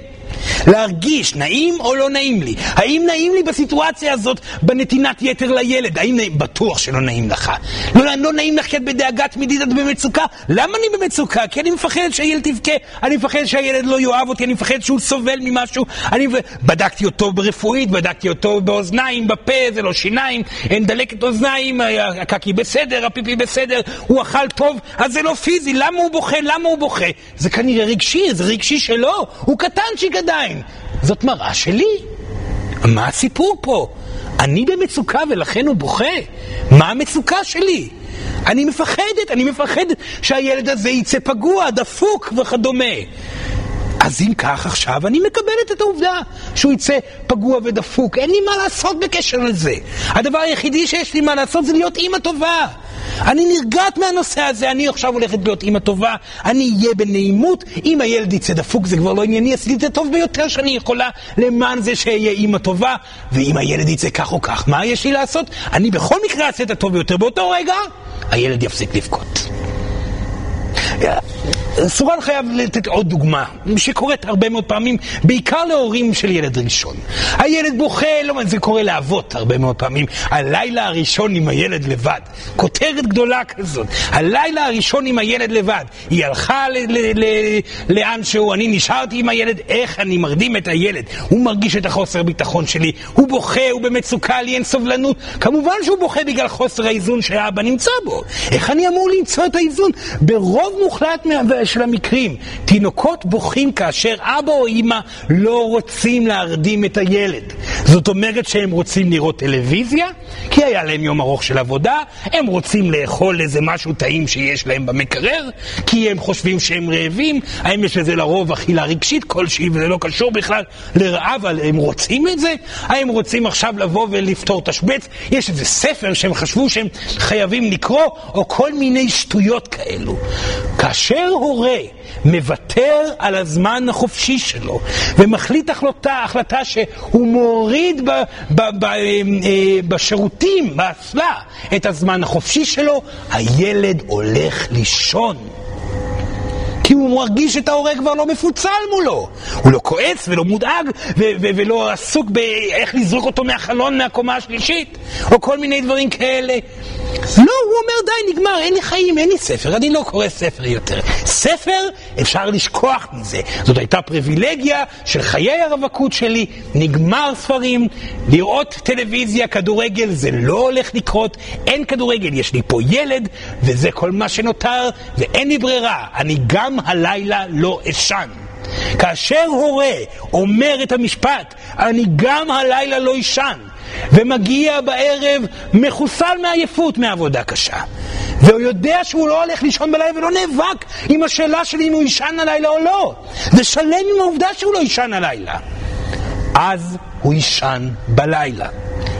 להרגיש נעים או לא נעים לי. האם נעים לי בסיטואציה הזאת בנתינת יתר לילד? האם נעים? בטוח שלא נעים לך. לא, לא נעים לך כי את בדאגה תמידית, את במצוקה. למה אני במצוקה? כי אני מפחדת שהילד תבכה, אני מפחד שהילד לא יאהב אותי, אני מפחד שהוא סובל ממשהו. אני בדקתי אותו ברפואית, בדקתי אותו באוזניים, בפה, זה לא שיניים, אין דלקת אוזניים, הקקי בסדר, הפיפי בסדר, הוא אכל טוב, אז זה לא פיזי, למה הוא בוכה? למה הוא בוכה? זה כנראה רגשי, זה רגשי שלו, הוא קטנצ'יק עדיין. זאת מראה שלי. מה הסיפור פה? אני במצוקה ולכן הוא בוכה? מה המצוקה שלי? אני מפחדת, אני מפחדת שהילד הזה יצא פגוע, דפוק וכדומה. אז אם כך עכשיו, אני מקבלת את העובדה שהוא יצא פגוע ודפוק. אין לי מה לעשות בקשר לזה. הדבר היחידי שיש לי מה לעשות זה להיות אימא טובה. אני נרגעת מהנושא הזה, אני עכשיו הולכת להיות אימא טובה, אני אהיה בנעימות, אם הילד יצא דפוק זה כבר לא ענייני, עשיתי את זה טוב ביותר שאני יכולה למען זה שאהיה אימא טובה, ואם הילד יצא כך או כך, מה יש לי לעשות? אני בכל מקרה אעשה את הטוב ביותר. באותו רגע, הילד יפסיק לבכות. סורן חייב לתת עוד דוגמה, שקורית הרבה מאוד פעמים, בעיקר להורים של ילד ראשון. הילד בוכה, לא, זה קורה לאבות הרבה מאוד פעמים. הלילה הראשון עם הילד לבד. כותרת גדולה כזאת. הלילה הראשון עם הילד לבד. היא הלכה לאן שהוא, אני נשארתי עם הילד, איך אני מרדים את הילד. הוא מרגיש את החוסר ביטחון שלי, הוא בוכה, הוא במצוקה, לי אין סובלנות. כמובן שהוא בוכה בגלל חוסר האיזון שהאבא נמצא בו. איך אני אמור למצוא את האיזון? ברוב מוחלט של המקרים. תינוקות בוכים כאשר אבא או אימא לא רוצים להרדים את הילד. זאת אומרת שהם רוצים לראות טלוויזיה, כי היה להם יום ארוך של עבודה, הם רוצים לאכול איזה משהו טעים שיש להם במקרר, כי הם חושבים שהם רעבים, האם יש לזה לרוב אכילה רגשית כלשהי וזה לא קשור בכלל לרעב, אבל הם רוצים את זה? האם רוצים עכשיו לבוא ולפתור תשבץ? יש איזה ספר שהם חשבו שהם חייבים לקרוא, או כל מיני שטויות כאלו. כאשר הורה מוותר על הזמן החופשי שלו ומחליט החלטה, החלטה שהוא מוריד ב, ב, ב, אה, בשירותים, באסלה, את הזמן החופשי שלו, הילד הולך לישון. כי הוא מרגיש את ההורה כבר לא מפוצל מולו. הוא לא כועס ולא מודאג ו- ו- ולא עסוק באיך לזרוק אותו מהחלון מהקומה השלישית, או כל מיני דברים כאלה. לא, הוא אומר די, נגמר, אין לי חיים, אין לי ספר, אני לא קורא ספר יותר. ספר, אפשר לשכוח מזה. זאת הייתה פריבילגיה של חיי הרווקות שלי, נגמר ספרים, לראות טלוויזיה, כדורגל, זה לא הולך לקרות, אין כדורגל, יש לי פה ילד, וזה כל מה שנותר, ואין לי ברירה, אני גם הלילה לא אשן. כאשר הורה אומר את המשפט, אני גם הלילה לא אשן, ומגיע בערב מחוסל מעייפות מעבודה קשה, והוא יודע שהוא לא הולך לישון בלילה ולא נאבק עם השאלה שלי אם הוא יישן הלילה או לא, ושלם עם העובדה שהוא לא יישן הלילה. אז הוא יישן בלילה.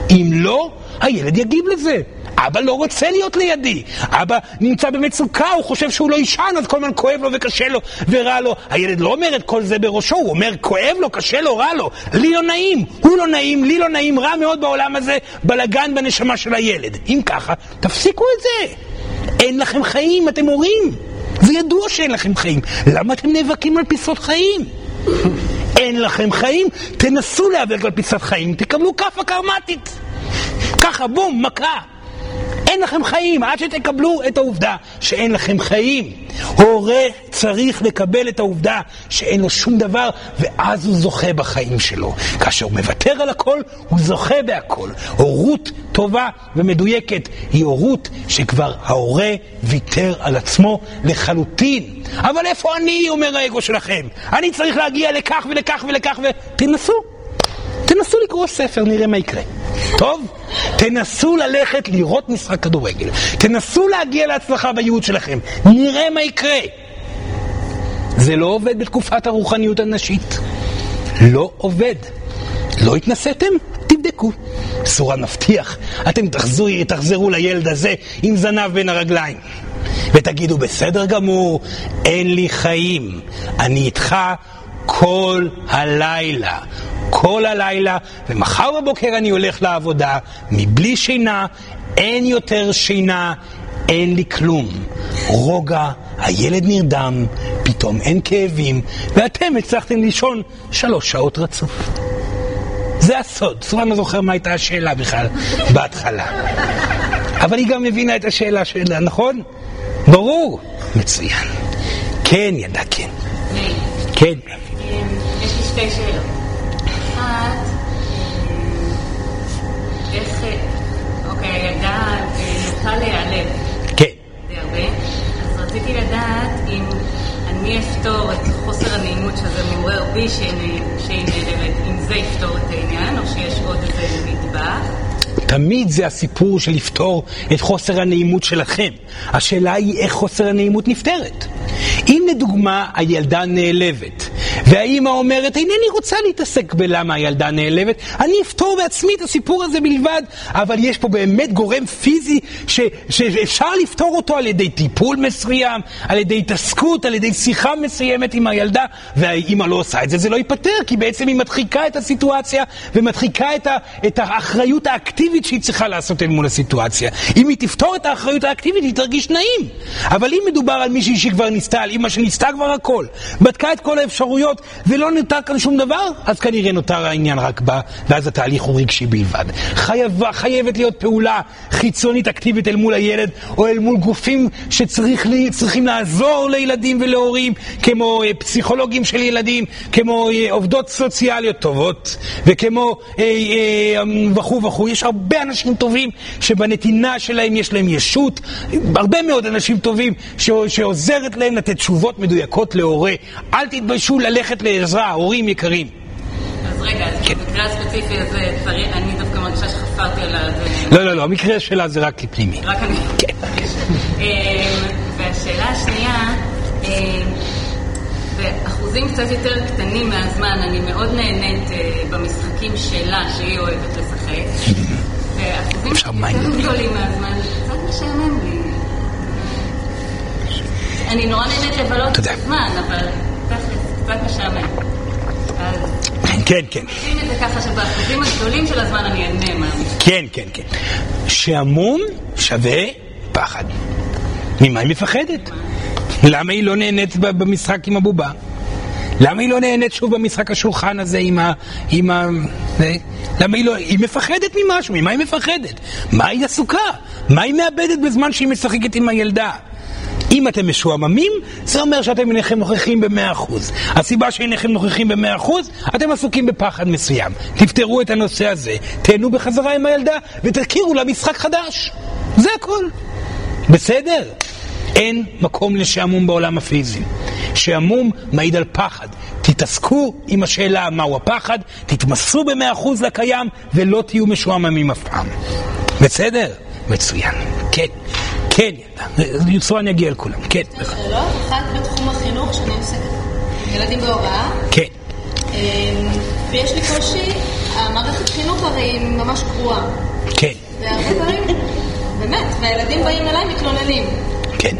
אם לא, הילד יגיב לזה. אבא לא רוצה להיות לידי. אבא נמצא במצוקה, הוא חושב שהוא לא יישן, אז כל הזמן כואב לו וקשה לו ורע לו. הילד לא אומר את כל זה בראשו, הוא אומר כואב לו, קשה לו, רע לו. לי לא נעים, הוא לא נעים, לי לא נעים, רע מאוד בעולם הזה, בלגן בנשמה של הילד. אם ככה, תפסיקו את זה. אין לכם חיים, אתם הורים. זה ידוע שאין לכם חיים. למה אתם נאבקים על פיסות חיים? אין לכם חיים, תנסו להיאבק על פיסת חיים, תקבלו כאפה קרמטית. ככה, בום, מכה. אין לכם חיים, עד שתקבלו את העובדה שאין לכם חיים. הורה צריך לקבל את העובדה שאין לו שום דבר, ואז הוא זוכה בחיים שלו. כאשר הוא מוותר על הכל, הוא זוכה בהכל. הורות טובה ומדויקת היא הורות שכבר ההורה ויתר על עצמו לחלוטין. אבל איפה אני, אומר האגו שלכם? אני צריך להגיע לכך ולכך ולכך, ותנסו. תנסו לקרוא ספר, נראה מה יקרה. טוב? תנסו ללכת לראות משחק כדורגל. תנסו להגיע להצלחה בייעוד שלכם. נראה מה יקרה. זה לא עובד בתקופת הרוחניות הנשית. לא עובד. לא התנסיתם? תבדקו. סורה נבטיח, אתם תחזרו, תחזרו לילד הזה עם זנב בין הרגליים. ותגידו, בסדר גמור, אין לי חיים. אני איתך כל הלילה. כל הלילה, ומחר בבוקר אני הולך לעבודה, מבלי שינה, אין יותר שינה, אין לי כלום. רוגע, הילד נרדם, פתאום אין כאבים, ואתם הצלחתם לישון שלוש שעות רצוף. זה הסוד. אני לא זוכר מה הייתה השאלה בכלל בהתחלה. אבל היא גם מבינה את השאלה שלה, נכון? ברור. מצוין. כן, ידע, כן. כן. שתי שאלות. אחת, איך, אוקיי, הילדה נוטה להיעלב כן. די הרבה, אז רציתי לדעת אם אני אפתור את חוסר הנעימות שזה מעורר בי שהיא נעלבת, אם זה יפתור את העניין, או שיש עוד איזה נדבך. תמיד זה הסיפור של לפתור את חוסר הנעימות שלכם. השאלה היא איך חוסר הנעימות נפתרת. אם לדוגמה הילדה נעלבת, והאימא אומרת, אינני רוצה להתעסק בלמה הילדה נעלבת, אני אפתור בעצמי את הסיפור הזה בלבד, אבל יש פה באמת גורם פיזי ש, שאפשר לפתור אותו על ידי טיפול מסוים, על ידי התעסקות, על ידי שיחה מסוימת עם הילדה, והאימא לא עושה את זה, זה לא ייפתר, כי בעצם היא מדחיקה את הסיטואציה ומדחיקה את, ה, את האחריות האקטיבית שהיא צריכה לעשות אל מול הסיטואציה. אם היא תפתור את האחריות האקטיבית, היא תרגיש נעים. אבל אם מדובר על מישהי שכבר ניסתה, על אימא שניסתה כבר הכל, בדקה את כל האפשרויות, תוצאות ולא נותר כאן שום דבר, אז כנראה נותר העניין רק בה, ואז התהליך הוא רגשי בלבד. חייב, חייבת להיות פעולה חיצונית אקטיבית אל מול הילד, או אל מול גופים שצריכים לעזור לילדים ולהורים, כמו אה, פסיכולוגים של ילדים, כמו אה, עובדות סוציאליות טובות, וכמו אה, אה, וכו' וכו'. יש הרבה אנשים טובים שבנתינה שלהם יש להם ישות, הרבה מאוד אנשים טובים ש, שעוזרת להם לתת תשובות מדויקות להורה. אל תתביישו ללכת לעזרה, הורים יקרים. אז רגע, אז כן. במקרה הספציפי הזה, אני דווקא מרגישה שחפרתי על ה... לא, לא, לא, המקרה שלה זה רק פנימי. רק אני. כן. אמ, והשאלה השנייה, אמ, באחוזים קצת יותר קטנים מהזמן, אני מאוד נהנית אה, במשחקים שלה, שהיא אוהבת לשחק. ואחוזים אפשר קצת. יותר גדולים מהזמן, זה קצת משעמם לי. אני נורא נהנית לבלות את. הזמן, אבל קצת משעמם. אז כן, כן. שים את זה ככה שבאחוזים הגדולים של הזמן אני אהנה מהמשחק. כן, כן, כן. שעמום שווה פחד. ממה היא מפחדת? למה היא לא נהנית במשחק עם הבובה? למה היא לא נהנית שוב במשחק השולחן הזה עם ה... עם ה... זה? למה היא לא... היא מפחדת ממשהו, ממה היא מפחדת? מה היא עסוקה? מה היא מאבדת בזמן שהיא משחקת עם הילדה? אם אתם משועממים, זה אומר שאתם אינכם נוכחים במאה אחוז. הסיבה שאינכם נוכחים במאה אחוז, אתם עסוקים בפחד מסוים. תפתרו את הנושא הזה, תהנו בחזרה עם הילדה ותכירו לה משחק חדש. זה הכל. בסדר? אין מקום לשעמום בעולם הפיזי. שעמום מעיד על פחד. תתעסקו עם השאלה מהו הפחד, תתמסרו במאה אחוז לקיים ולא תהיו משועממים אף פעם. בסדר? מצוין. כן. כן, ילדה. יצואן יגיע לכולם. כן. שאלות, אחת בתחום החינוך שאני עוסקת עם ילדים בהוראה, כן. אמ, ויש לי קושי, המערכת חינוך הרי היא ממש גרועה, כן. והרבה דברים, באמת, והילדים באים אליי מתלוננים, כן.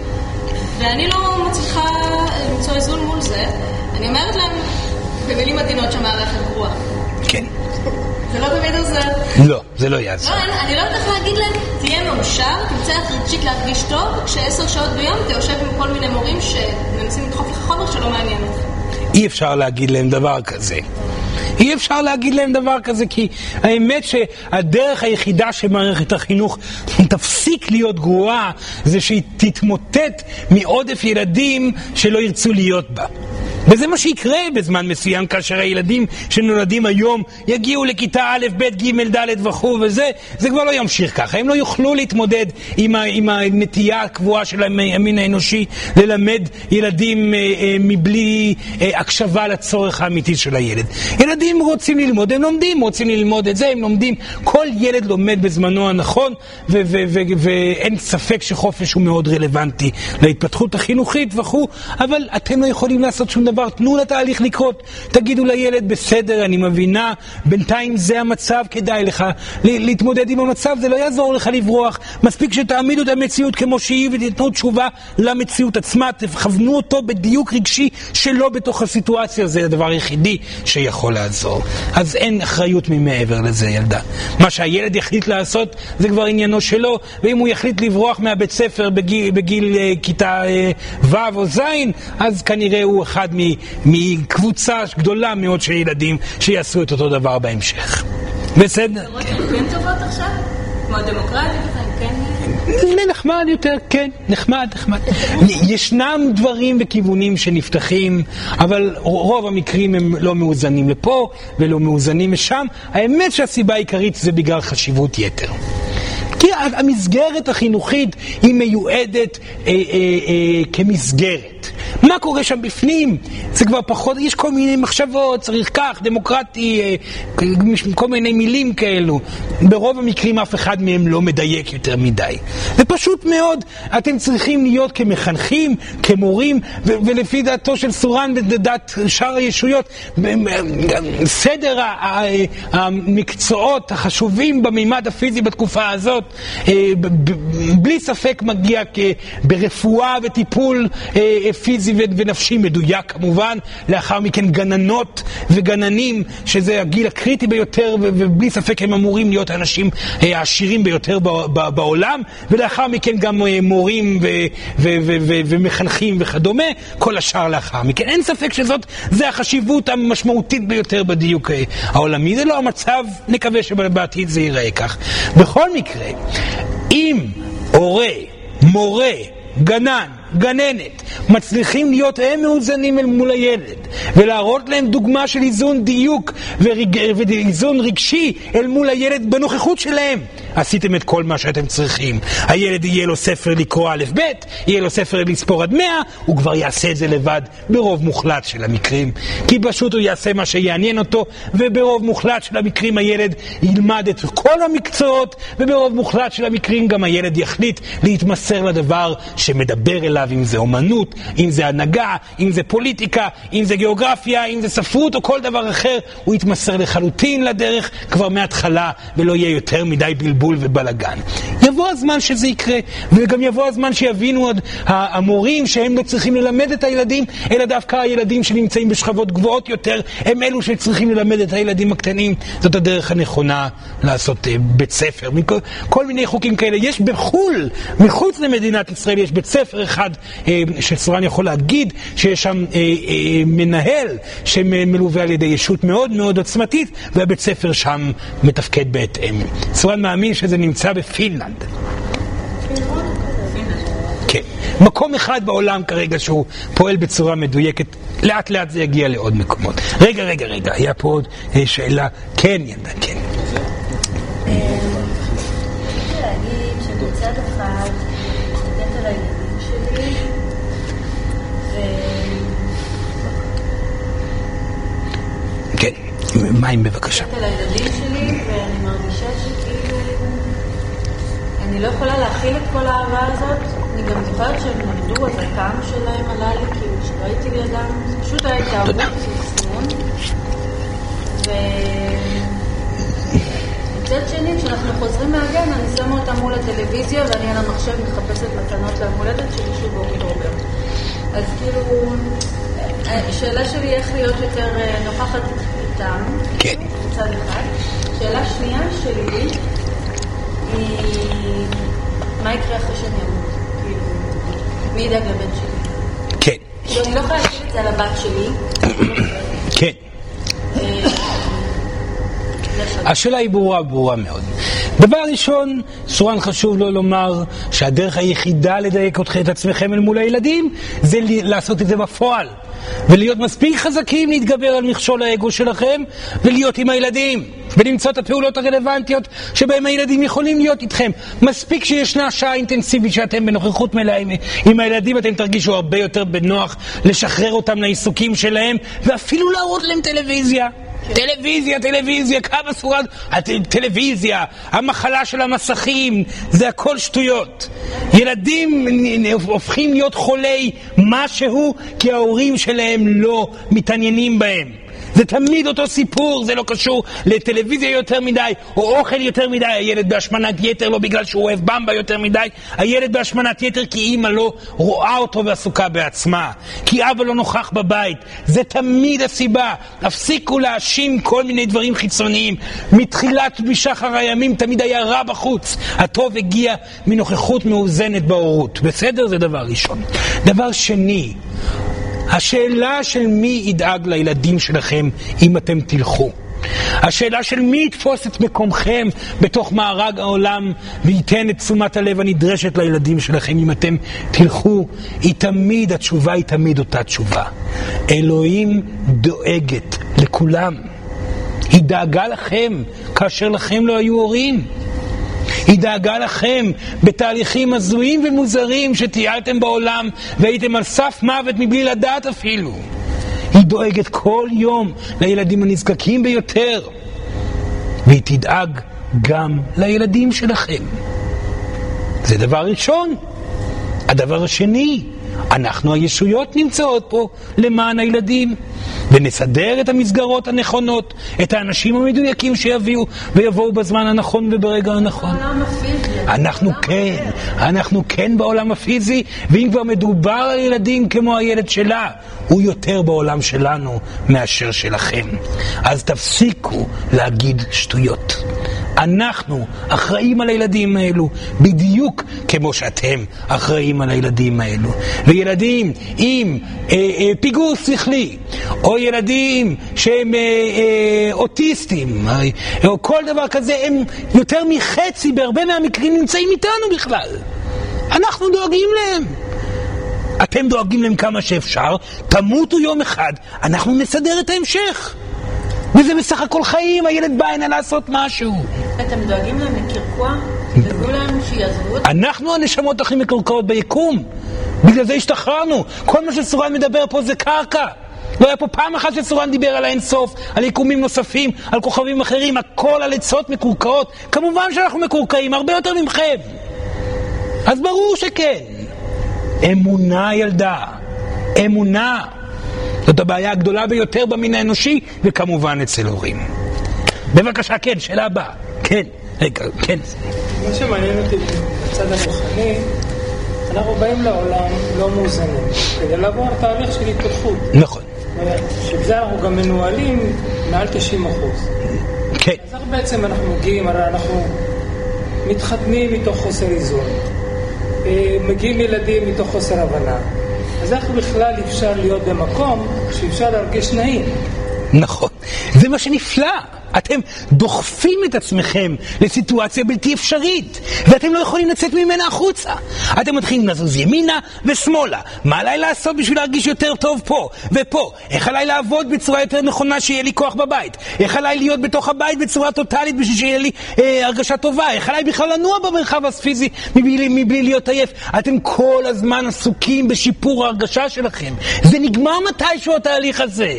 ואני לא מצליחה למצוא איזון מול זה, אני אומרת להם במילים עדינות שהמערכת גרועה. כן. זה לא תמיד עוזר. לא, זה לא יעזור. לא, אני- לא יודעת איך להגיד להם, תהיה מאושר, תמצא איך רגשית להרגיש טוב, כשעשר שעות ביום אתה יושב עם כל מיני מורים שמנסים לדחוף לך חומר שלא מעניין אותך. אי אפשר להגיד להם דבר כזה. אי אפשר להגיד להם דבר כזה, כי האמת שהדרך היחידה שמערכת החינוך תפסיק להיות גרועה, זה שהיא תתמוטט מעודף ילדים שלא ירצו להיות בה. וזה מה שיקרה בזמן מסוים, כאשר הילדים שנולדים היום יגיעו לכיתה א', ב', ג', ד' וכו' וזה, זה כבר לא ימשיך ככה. הם לא יוכלו להתמודד עם, ה, עם הנטייה הקבועה של המין האנושי ללמד ילדים אה, אה, מבלי אה, הקשבה לצורך האמיתי של הילד. ילדים רוצים ללמוד, הם לומדים, רוצים ללמוד את זה, הם לומדים. כל ילד לומד בזמנו הנכון, ואין ספק שחופש הוא מאוד רלוונטי להתפתחות החינוכית וכו', אבל אתם לא יכולים לעשות שום דבר, תנו לתהליך לקרות. תגידו לילד, בסדר, אני מבינה, בינתיים זה המצב, כדאי לך להתמודד עם המצב, זה לא יעזור לך לברוח. מספיק שתעמידו את המציאות כמו שהיא ותיתנו תשובה למציאות עצמה, תכוונו אותו בדיוק רגשי שלא בתוך הסיטואציה, זה הדבר היחידי שיכול לעזור. אז אין אחריות ממעבר לזה, ילדה. מה שהילד יחליט לעשות זה כבר עניינו שלו, ואם הוא יחליט לברוח מהבית ספר בגיל, בגיל אה, כיתה אה, ו' או ז', אז כנראה הוא אחד מקבוצה גדולה מאוד של ילדים שיעשו את אותו דבר בהמשך. בסדר? חברות כן טובות עכשיו? כמו הדמוקרטיה כן... זה נחמד יותר, כן, נחמד, נחמד. ישנם דברים וכיוונים שנפתחים, אבל רוב המקרים הם לא מאוזנים לפה ולא מאוזנים משם. האמת שהסיבה העיקרית זה בגלל חשיבות יתר. כי המסגרת החינוכית היא מיועדת אה, אה, אה, כמסגרת. מה קורה שם בפנים? זה כבר פחות, יש כל מיני מחשבות, צריך כך, דמוקרטי, אה, כל מיני מילים כאלו. ברוב המקרים אף אחד מהם לא מדייק יותר מדי. ופשוט מאוד, אתם צריכים להיות כמחנכים, כמורים, ו- ולפי דעתו של סורן ודעת שאר הישויות, סדר המקצועות החשובים במימד הפיזי בתקופה הזאת, אה, בלי ספק מגיע ברפואה וטיפול אה, פיזי. פיזי ונפשי מדויק כמובן, לאחר מכן גננות וגננים, שזה הגיל הקריטי ביותר, ובלי ספק הם אמורים להיות האנשים אה, העשירים ביותר בעולם, ולאחר מכן גם אה, מורים ומחנכים וכדומה, כל השאר לאחר מכן. אין ספק שזאת, זה החשיבות המשמעותית ביותר בדיוק העולמי. זה לא המצב, נקווה שבעתיד זה ייראה כך. בכל מקרה, אם הורה, מורה, גנן, גננת, מצליחים להיות הם מאוזנים אל מול הילד ולהראות להם דוגמה של איזון דיוק ואיזון רגשי אל מול הילד בנוכחות שלהם. עשיתם את כל מה שאתם צריכים. הילד יהיה לו ספר לקרוא א' ב', יהיה לו ספר לספור עד מאה, הוא כבר יעשה את זה לבד ברוב מוחלט של המקרים. כי פשוט הוא יעשה מה שיעניין אותו, וברוב מוחלט של המקרים הילד ילמד את כל המקצועות, וברוב מוחלט של המקרים גם הילד יחליט להתמסר לדבר שמדבר אליו, אם זה אומנות, אם זה הנהגה, אם זה פוליטיקה, אם זה גיאוגרפיה, אם זה ספרות או כל דבר אחר, הוא יתמסר לחלוטין לדרך כבר מההתחלה, ולא יהיה יותר מדי בלבול. ובלאגן. יבוא הזמן שזה יקרה, וגם יבוא הזמן שיבינו עוד המורים שהם לא צריכים ללמד את הילדים, אלא דווקא הילדים שנמצאים בשכבות גבוהות יותר, הם אלו שצריכים ללמד את הילדים הקטנים. זאת הדרך הנכונה לעשות uh, בית ספר. מכל, כל מיני חוקים כאלה. יש בחו"ל, מחוץ למדינת ישראל, יש בית ספר אחד uh, שסורן יכול להגיד שיש שם uh, uh, מנהל שמלווה על ידי ישות מאוד מאוד עוצמתית, והבית ספר שם מתפקד בהתאם. סורן מאמין שזה נמצא בפינלנד. כן. מקום אחד בעולם כרגע שהוא פועל בצורה מדויקת, לאט לאט זה יגיע לעוד מקומות. רגע, רגע, רגע, היה פה עוד אה, שאלה. כן, ילדה, כן. כן, מים בבקשה. אני לא יכולה להכיל את כל האהבה הזאת. אני גם זוכרת שהם נולדו, אז הטעם שלהם עלה לי, כאילו, שלא הייתי לידם, זה פשוט היה התאהבות וסינון. ומצד שני, כשאנחנו חוזרים מהגן, אני שמה אותם מול הטלוויזיה, ואני על המחשב מחפשת מתנות ליום הולדת שלי שוב באוקטובר. אז כאילו, השאלה שלי איך להיות יותר אה, נוכחת איתם, כן. מצד אחד. שאלה שנייה שלי, מה יקרה אחרי שאני אמות? כאילו, מי ידאג לבן שלי? כן. כאילו, אני לא יכולה להגיד את זה על הבת שלי. כן. השאלה היא ברורה, ברורה מאוד. דבר ראשון, סורן חשוב לו לומר שהדרך היחידה לדייק את עצמכם אל מול הילדים זה לעשות את זה בפועל. ולהיות מספיק חזקים להתגבר על מכשול האגו שלכם ולהיות עם הילדים ולמצוא את הפעולות הרלוונטיות שבהם הילדים יכולים להיות איתכם. מספיק שישנה שעה אינטנסיבית שאתם בנוכחות מלאה עם, עם הילדים, אתם תרגישו הרבה יותר בנוח לשחרר אותם לעיסוקים שלהם ואפילו להראות להם טלוויזיה. טלוויזיה, טלוויזיה, כמה סורד, הטלוויזיה, המחלה של המסכים, זה הכל שטויות. ילדים הופכים להיות חולי משהו כי ההורים שלהם לא מתעניינים בהם. זה תמיד אותו סיפור, זה לא קשור לטלוויזיה יותר מדי, או אוכל יותר מדי, הילד בהשמנת יתר לא בגלל שהוא אוהב במבה יותר מדי, הילד בהשמנת יתר כי אימא לא רואה אותו ועסוקה בעצמה, כי אבא לא נוכח בבית, זה תמיד הסיבה. הפסיקו להאשים כל מיני דברים חיצוניים. מתחילת משחר הימים תמיד היה רע בחוץ. הטוב הגיע מנוכחות מאוזנת בהורות. בסדר? זה דבר ראשון. דבר שני, השאלה של מי ידאג לילדים שלכם אם אתם תלכו. השאלה של מי יתפוס את מקומכם בתוך מארג העולם וייתן את תשומת הלב הנדרשת לילדים שלכם אם אתם תלכו, היא תמיד, התשובה היא תמיד אותה תשובה. אלוהים דואגת לכולם. היא דאגה לכם כאשר לכם לא היו הורים. היא דאגה לכם בתהליכים הזויים ומוזרים שטיילתם בעולם והייתם על סף מוות מבלי לדעת אפילו. היא דואגת כל יום לילדים הנזקקים ביותר, והיא תדאג גם לילדים שלכם. זה דבר ראשון. הדבר השני, אנחנו הישויות נמצאות פה למען הילדים. ונסדר את המסגרות הנכונות, את האנשים המדויקים שיביאו ויבואו בזמן הנכון וברגע הנכון. בעולם הפיזי. אנחנו כן, אנחנו כן בעולם הפיזי, ואם כבר מדובר על ילדים כמו הילד שלה, הוא יותר בעולם שלנו מאשר שלכם. אז תפסיקו להגיד שטויות. אנחנו אחראים על הילדים האלו, בדיוק כמו שאתם אחראים על הילדים האלו. וילדים עם אה, אה, פיגור שכלי, או ילדים שהם אה, אה, אוטיסטים, אה, או כל דבר כזה, הם יותר מחצי בהרבה מהמקרים נמצאים איתנו בכלל. אנחנו דואגים להם. אתם דואגים להם כמה שאפשר, תמותו יום אחד, אנחנו נסדר את ההמשך. וזה בסך הכל חיים, הילד בא הנה לעשות משהו. אתם דואגים להם לקרקוע? תדאגו להם שיעזבו אותם? אנחנו הנשמות הכי מקורקעות ביקום. בגלל זה השתחררנו. כל מה שסורן מדבר פה זה קרקע. לא היה פה פעם אחת שסורן דיבר על האינסוף, על יקומים נוספים, על כוכבים אחרים, הכל על עצות מקורקעות. כמובן שאנחנו מקורקעים, הרבה יותר ממכם. אז ברור שכן. אמונה ילדה. אמונה. זאת הבעיה הגדולה ביותר במין האנושי, וכמובן אצל הורים. בבקשה, כן, שאלה הבאה. כן, רגע, כן. מה שמעניין אותי בצד הרוחני, אנחנו באים לעולם לא מאוזנים, כדי לעבור תהליך של התפתחות. נכון. שבזה אנחנו גם מנוהלים מעל 90 אחוז. כן. אז איך בעצם אנחנו מגיעים, הרי אנחנו מתחתנים מתוך חוסר איזון, אה, מגיעים ילדים מתוך חוסר הבנה, אז איך בכלל אפשר להיות במקום שאפשר להרגיש נעים? נכון. זה מה שנפלא. אתם דוחפים את עצמכם לסיטואציה בלתי אפשרית, ואתם לא יכולים לצאת ממנה החוצה. אתם מתחילים לזוז ימינה ושמאלה. מה עליי לעשות בשביל להרגיש יותר טוב פה ופה? איך עליי לעבוד בצורה יותר נכונה שיהיה לי כוח בבית? איך עליי להיות בתוך הבית בצורה טוטאלית בשביל שיהיה לי אה, הרגשה טובה? איך עליי בכלל לנוע במרחב הפיזי מבלי, מבלי להיות עייף? אתם כל הזמן עסוקים בשיפור ההרגשה שלכם. זה נגמר מתישהו התהליך הזה.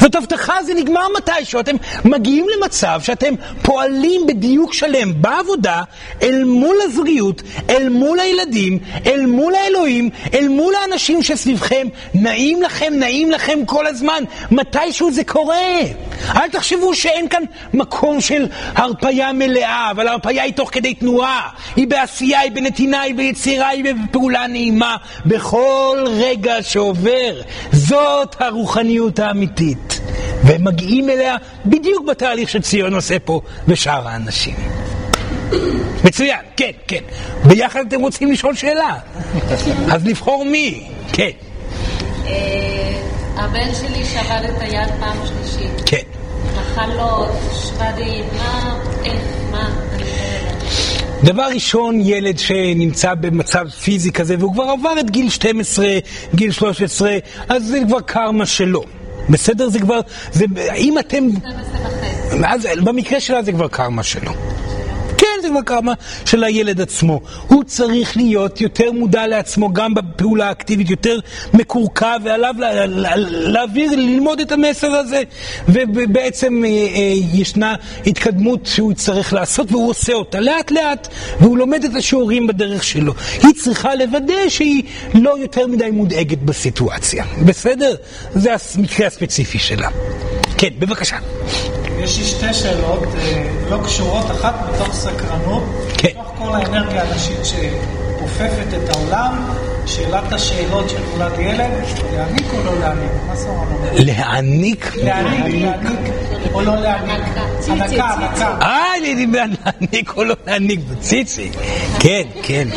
זאת הבטחה, זה נגמר מתישהו. אתם מגיעים למצב שאתם פועלים בדיוק שלם בעבודה אל מול הזוגיות, אל מול הילדים, אל מול האלוהים, אל מול האנשים שסביבכם. נעים לכם, נעים לכם כל הזמן. מתישהו זה קורה. אל תחשבו שאין כאן מקום של הרפייה מלאה, אבל הרפייה היא תוך כדי תנועה. היא בעשייה, היא בנתינה, היא ביצירה, היא בפעולה נעימה. בכל רגע שעובר. זאת הרוחניות האמיתית. והם מגיעים אליה בדיוק בתהליך שציון עושה פה ושאר האנשים. מצוין, כן, כן. ביחד אתם רוצים לשאול שאלה. אז לבחור מי, כן. אה, הבן שלי שבר את היד פעם שלישית. כן. מחלות, שבדים, מה, איך, מה. דבר ראשון, ילד שנמצא במצב פיזי כזה, והוא כבר עבר את גיל 12, גיל 13, אז זה כבר קרמה שלו. בסדר? זה כבר, זה, אם אתם... אז במקרה שלה זה כבר קרמה שלו. קרמה של הילד עצמו. הוא צריך להיות יותר מודע לעצמו גם בפעולה האקטיבית, יותר מקורקע, ועליו לה, לה, להעביר, ללמוד את המסר הזה. ובעצם אה, אה, ישנה התקדמות שהוא צריך לעשות, והוא עושה אותה לאט לאט, והוא לומד את השיעורים בדרך שלו. היא צריכה לוודא שהיא לא יותר מדי מודאגת בסיטואציה. בסדר? זה המקרה הספציפי שלה. כן, בבקשה. יש לי שתי שאלות אה, לא קשורות, אחת מתוך סקרנות, כן. מתוך כל האנרגיה הנשית שאופפת את העולם, שאלת השאלות של נולד ילד, להעניק או לא להעניק? מה סורן אומר? להעניק? להעניק, להעניק או לא להעניק? הנקה, הנקה. אה, אני דיבר להעניק או לא להעניק בציצי. כן, כן.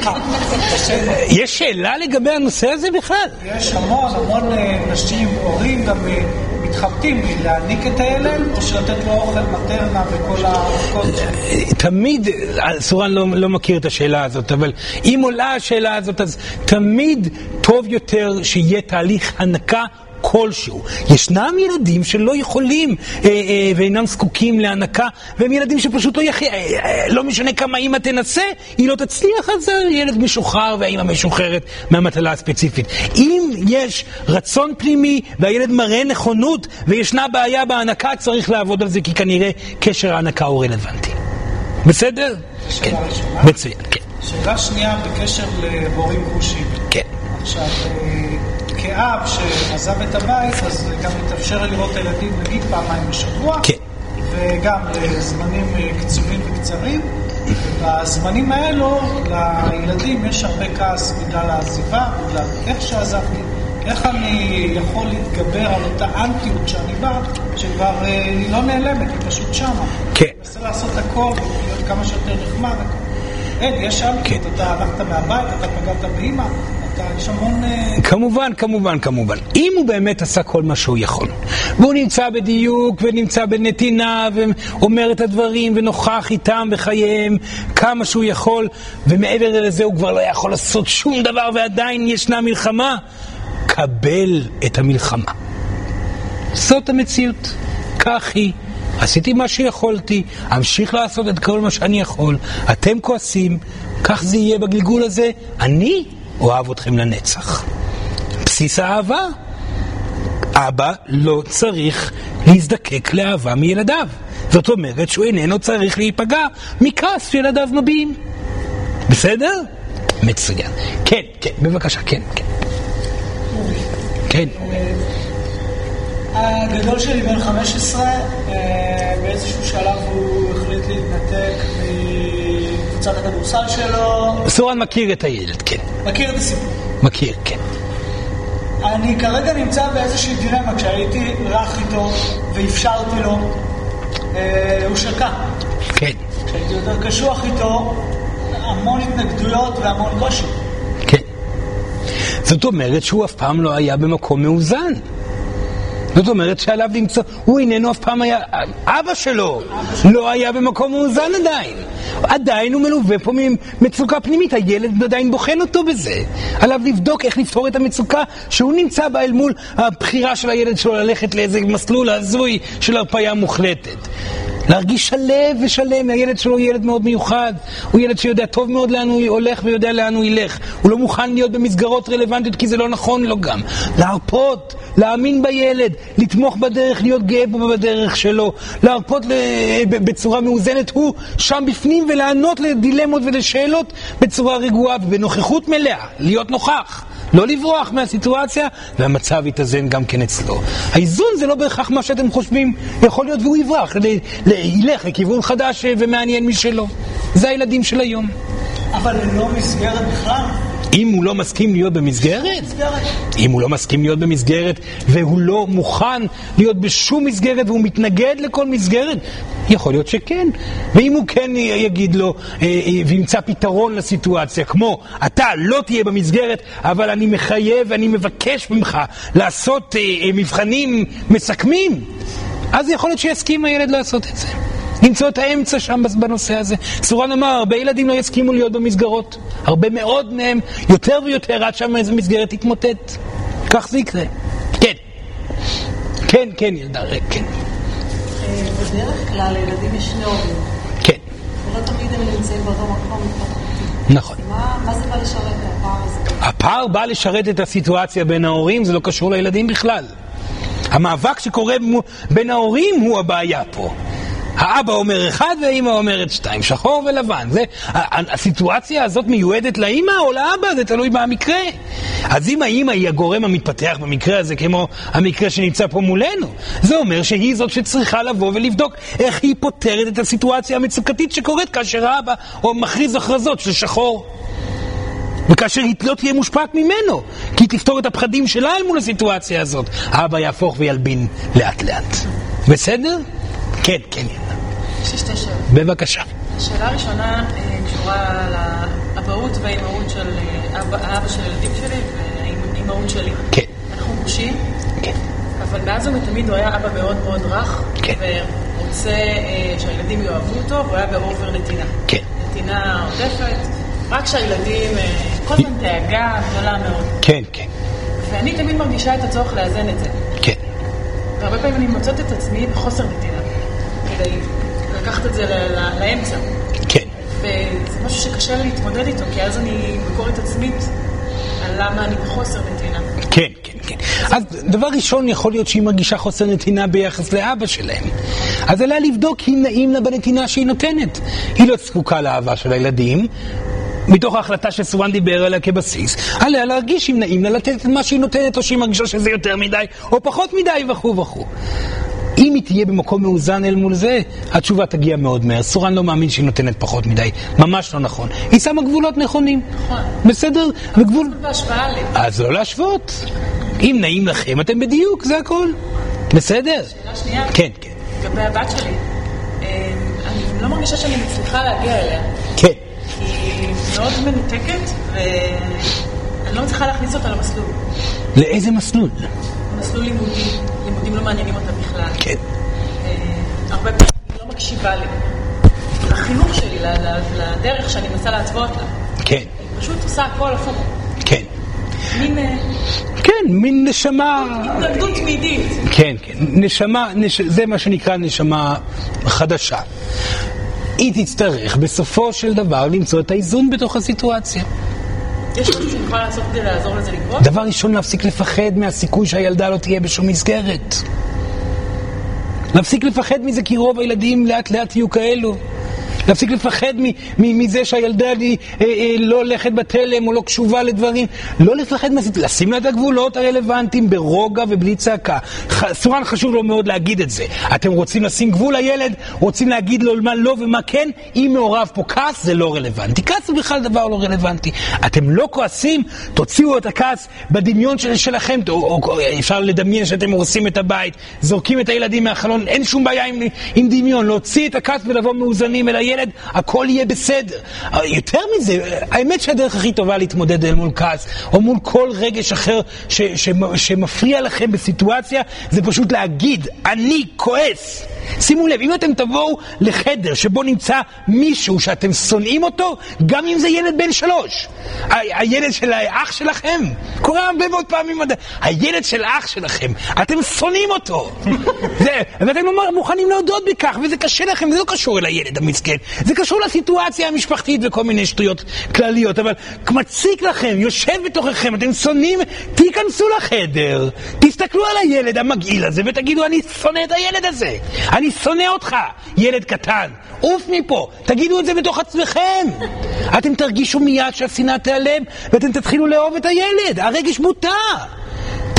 יש שאלה לגבי הנושא הזה בכלל? יש המון המון אה, נשים, הורים גם אה, מתחבטים להעניק את הילד, או שלתת לו אוכל מטרנה וכל האבקות. תמיד, סורן לא, לא מכיר את השאלה הזאת, אבל אם עולה השאלה הזאת, אז תמיד טוב יותר שיהיה תהליך הנקה. כלשהו. ישנם ילדים שלא יכולים אה, אה, ואינם זקוקים להנקה, והם ילדים שפשוט לא יחי... אה, אה, לא משנה כמה אימא תנסה, היא לא תצליח, אז הילד משוחרר והאימא משוחררת מהמטלה הספציפית. אם יש רצון פנימי והילד מראה נכונות וישנה בעיה בהנקה, צריך לעבוד על זה, כי כנראה קשר ההנקה הוא רלוונטי. בסדר? כן. מצוין, כן. שאלה שנייה בקשר להורים גרושים. כן. עכשיו, אה, כאב שעזב את הבית, אז גם מתאפשר לראות את הילדים נגיד פעמיים בשבוע. כן. וגם לזמנים אה, קצובים וקצרים. בזמנים האלו לילדים יש הרבה כעס בגלל העזיבה, בגלל איך שעזבתי, איך אני יכול להתגבר על אותה אנטיות שאני בא, שכבר אה, היא לא נעלמת, היא פשוט שמה. כן. אני מנסה לעשות הכל ולהיות כמה שיותר נחמד. אין, יש אנטיות, כן. אתה הלכת מהבית, אתה פגעת באימא, יש המון... אה, כמובן, כמובן, כמובן. אם הוא באמת עשה כל מה שהוא יכול, והוא נמצא בדיוק ונמצא בנתינה ואומר את הדברים ונוכח איתם בחייהם כמה שהוא יכול, ומעבר לזה הוא כבר לא יכול לעשות שום דבר ועדיין ישנה מלחמה, קבל את המלחמה. זאת המציאות. כך היא. עשיתי מה שיכולתי, אמשיך לעשות את כל מה שאני יכול. אתם כועסים, כך זה יהיה בגלגול הזה. אני אוהב אתכם לנצח. בסיס האהבה. אבא לא צריך להזדקק לאהבה מילדיו. זאת אומרת שהוא איננו צריך להיפגע מכעס שילדיו מביעים. בסדר? מצוין. כן, כן, בבקשה, כן, כן. כן. הגדול שלי בן 15, אה, באיזשהו שלב הוא החליט להתנתק מקבוצת הכדורסל שלו. סורן מכיר את הילד, כן. מכיר את הסיפור. מכיר, כן. אני כרגע נמצא באיזושהי דילמה, כשהייתי רך איתו ואפשרתי לו, אה, הוא שקע. כן, כשהייתי יותר קשוח איתו, המון התנגדויות והמון קושי. כן. זאת אומרת שהוא אף פעם לא היה במקום מאוזן. זאת אומרת שעליו למצוא, הוא איננו אף פעם היה, אבא שלו לא היה במקום מאוזן עדיין. עדיין הוא מלווה פה ממצוקה פנימית, הילד עדיין בוחן אותו בזה. עליו לבדוק איך לפתור את המצוקה שהוא נמצא בה אל מול הבחירה של הילד שלו ללכת לאיזה מסלול הזוי של הרפאיה מוחלטת. להרגיש שלב ושלם, הילד שלו הוא ילד מאוד מיוחד, הוא ילד שיודע טוב מאוד לאן הוא הולך ויודע לאן הוא ילך. הוא לא מוכן להיות במסגרות רלוונטיות כי זה לא נכון לו גם. להרפות, להאמין בילד, לתמוך בדרך, להיות גאה בו בדרך שלו, להרפות בצורה מאוזנת, הוא שם בפנים ולענות לדילמות ולשאלות בצורה רגועה ובנוכחות מלאה, להיות נוכח. לא לברוח מהסיטואציה, והמצב יתאזן גם כן אצלו. האיזון זה לא בהכרח מה שאתם חושבים, יכול להיות והוא יברח, ילך לכיוון חדש אה, ומעניין משלו. זה הילדים של היום. אבל ללא מסגרת בכלל. אם הוא לא מסכים להיות במסגרת, מסגרת. אם הוא לא מסכים להיות במסגרת והוא לא מוכן להיות בשום מסגרת והוא מתנגד לכל מסגרת, יכול להיות שכן. ואם הוא כן יגיד לו אה, אה, וימצא פתרון לסיטואציה, כמו אתה לא תהיה במסגרת, אבל אני מחייב ואני מבקש ממך לעשות מבחנים מסכמים, אז יכול להיות שיסכים הילד לעשות את זה. למצוא את האמצע שם בנושא הזה. סורן אמר, הרבה ילדים לא יסכימו להיות במסגרות. הרבה מאוד מהם, יותר ויותר, עד שם איזו מסגרת תתמוטט. כך זה יקרה. כן. כן, כן, ילדה, כן. בדרך כלל לילדים יש שני הורים, כן, ולא תמיד הם נמצאים באותו מקום. נכון. מה מה זה בא לשרת הפער הזה? הפער בא לשרת את הסיטואציה בין ההורים, זה לא קשור לילדים בכלל. המאבק שקורה בין ההורים הוא הבעיה פה. האבא אומר אחד והאימא אומרת שתיים, שחור ולבן. זה, הסיטואציה הזאת מיועדת לאימא או לאבא, זה תלוי במקרה. אז אם האימא היא הגורם המתפתח במקרה הזה, כמו המקרה שנמצא פה מולנו, זה אומר שהיא זאת שצריכה לבוא ולבדוק איך היא פותרת את הסיטואציה המצוקתית שקורית כאשר האבא או מכריז הכרזות של שחור. וכאשר היא לא תהיה מושפעת ממנו, כי היא תפתור את הפחדים שלה אל מול הסיטואציה הזאת, האבא יהפוך וילבין לאט לאט. בסדר? כן, כן, יש לי שתי שאלות. בבקשה. השאלה הראשונה אה, קשורה לאבהות והאימהות של אה, אבא, האבא של הילדים שלי והאימהות שלי. כן, אנחנו גרושים, כן, אבל מאז ומתמיד הוא היה אבא מאוד מאוד רך, כן. ורוצה אה, שהילדים יאהבו אותו, והוא היה באובר נתינה. כן. נתינה עוטפת, רק שהילדים, אה, כל הזמן דאגה גדולה מאוד. כן, כן, ואני תמיד מרגישה את הצורך לאזן את זה. כן. והרבה פעמים אני מוצאת את עצמי בחוסר נתינה, כדי לקחת את זה לאמצע. כן. וזה משהו שקשה לי להתמודד איתו, כי אז אני ביקורת עצמית על למה אני בחוסר נתינה. כן, כן, כן. אז דבר ראשון, יכול להיות שהיא מרגישה חוסר נתינה ביחס לאבא שלהם. אז עליה לבדוק אם נעים לה בנתינה שהיא נותנת. היא לא זקוקה לאהבה של הילדים, מתוך ההחלטה שסורן דיבר עליה כבסיס, עליה להרגיש אם נעים לה לתת את מה שהיא נותנת, או שהיא מרגישה שזה יותר מדי, או פחות מדי, וכו' וכו'. אם היא תהיה במקום מאוזן אל מול זה, התשובה תגיע מאוד מהר. סורן לא מאמין שהיא נותנת פחות מדי, ממש לא נכון. היא שמה גבולות נכונים. נכון. בסדר? וגבול... אז לא להשוות. אם נעים לכם, אתם בדיוק, זה הכל. בסדר? שאלה שנייה. כן, כן. לגבי הבת שלי. אה, אני לא מרגישה שאני מצליחה להגיע אליה. כן. מאוד מנותקת, ואני לא מצליחה להכניס אותה למסלול. לאיזה מסלול? מסלול לימודי, לימודים לא מעניינים אותה בכלל. כן. אה, הרבה פעמים היא לא מקשיבה לי. לחינוך שלי, לדרך שאני מנסה להתוות לה. כן, היא פשוט עושה הכל הפוך. כן. מין אה, כן, מין נשמה... התנגדות תמידית. כן, כן. נשמה, נש... זה מה שנקרא נשמה חדשה. היא תצטרך בסופו של דבר למצוא את האיזון בתוך הסיטואציה. יש משהו שאני יכולה לעשות כדי לעזור לזה לקרות? דבר ראשון, להפסיק לפחד מהסיכוי שהילדה לא תהיה בשום מסגרת. להפסיק לפחד מזה כי רוב הילדים לאט לאט יהיו כאלו. להפסיק לפחד מזה שהילדה לי אה, אה, לא הולכת בתלם או לא קשובה לדברים. לא לפחד מהסיטואציה, לשים לה את הגבולות הרלוונטיים ברוגע ובלי צעקה. סורן חשוב לו מאוד להגיד את זה. אתם רוצים לשים גבול לילד, רוצים להגיד לו מה לא ומה כן, אם מעורב פה כעס זה לא רלוונטי. כעס הוא בכלל דבר לא רלוונטי. אתם לא כועסים, תוציאו את הכעס בדמיון של, שלכם, או, או, או אפשר לדמיין שאתם הורסים את הבית, זורקים את הילדים מהחלון, אין שום בעיה עם, עם דמיון, להוציא את הכעס ולבוא מאוזנים אל הילד, הכל יהיה בסדר. יותר מזה, האמת שהדרך הכי טובה להתמודד אל מול כעס, או מול כל רגש אחר ש, ש, שמפריע לכם בסיטואציה, זה פשוט להגיד, אני כועס. שימו לב, אם אתם תבואו לחדר שבו נמצא מישהו שאתם שונאים אותו, גם אם זה ילד בן שלוש, הילד של האח שלכם, קורה הרבה מאוד פעמים, הילד של האח שלכם, אתם שונאים אותו. זה, ואתם לא מוכנים להודות בכך, וזה קשה לכם, זה לא קשור אל הילד המסכן, זה קשור לסיטואציה המשפחתית וכל מיני שטויות כלליות, אבל מציק לכם, יושב בתוככם, אתם שונאים, תיכנסו לחדר, תסתכלו על הילד המגעיל הזה ותגידו, אני שונא את הילד הזה. אני שונא אותך, ילד קטן. עוף מפה, תגידו את זה בתוך עצמכם. אתם תרגישו מיד שהשנאה תיעלם, ואתם תתחילו לאהוב את הילד. הרגש מותר.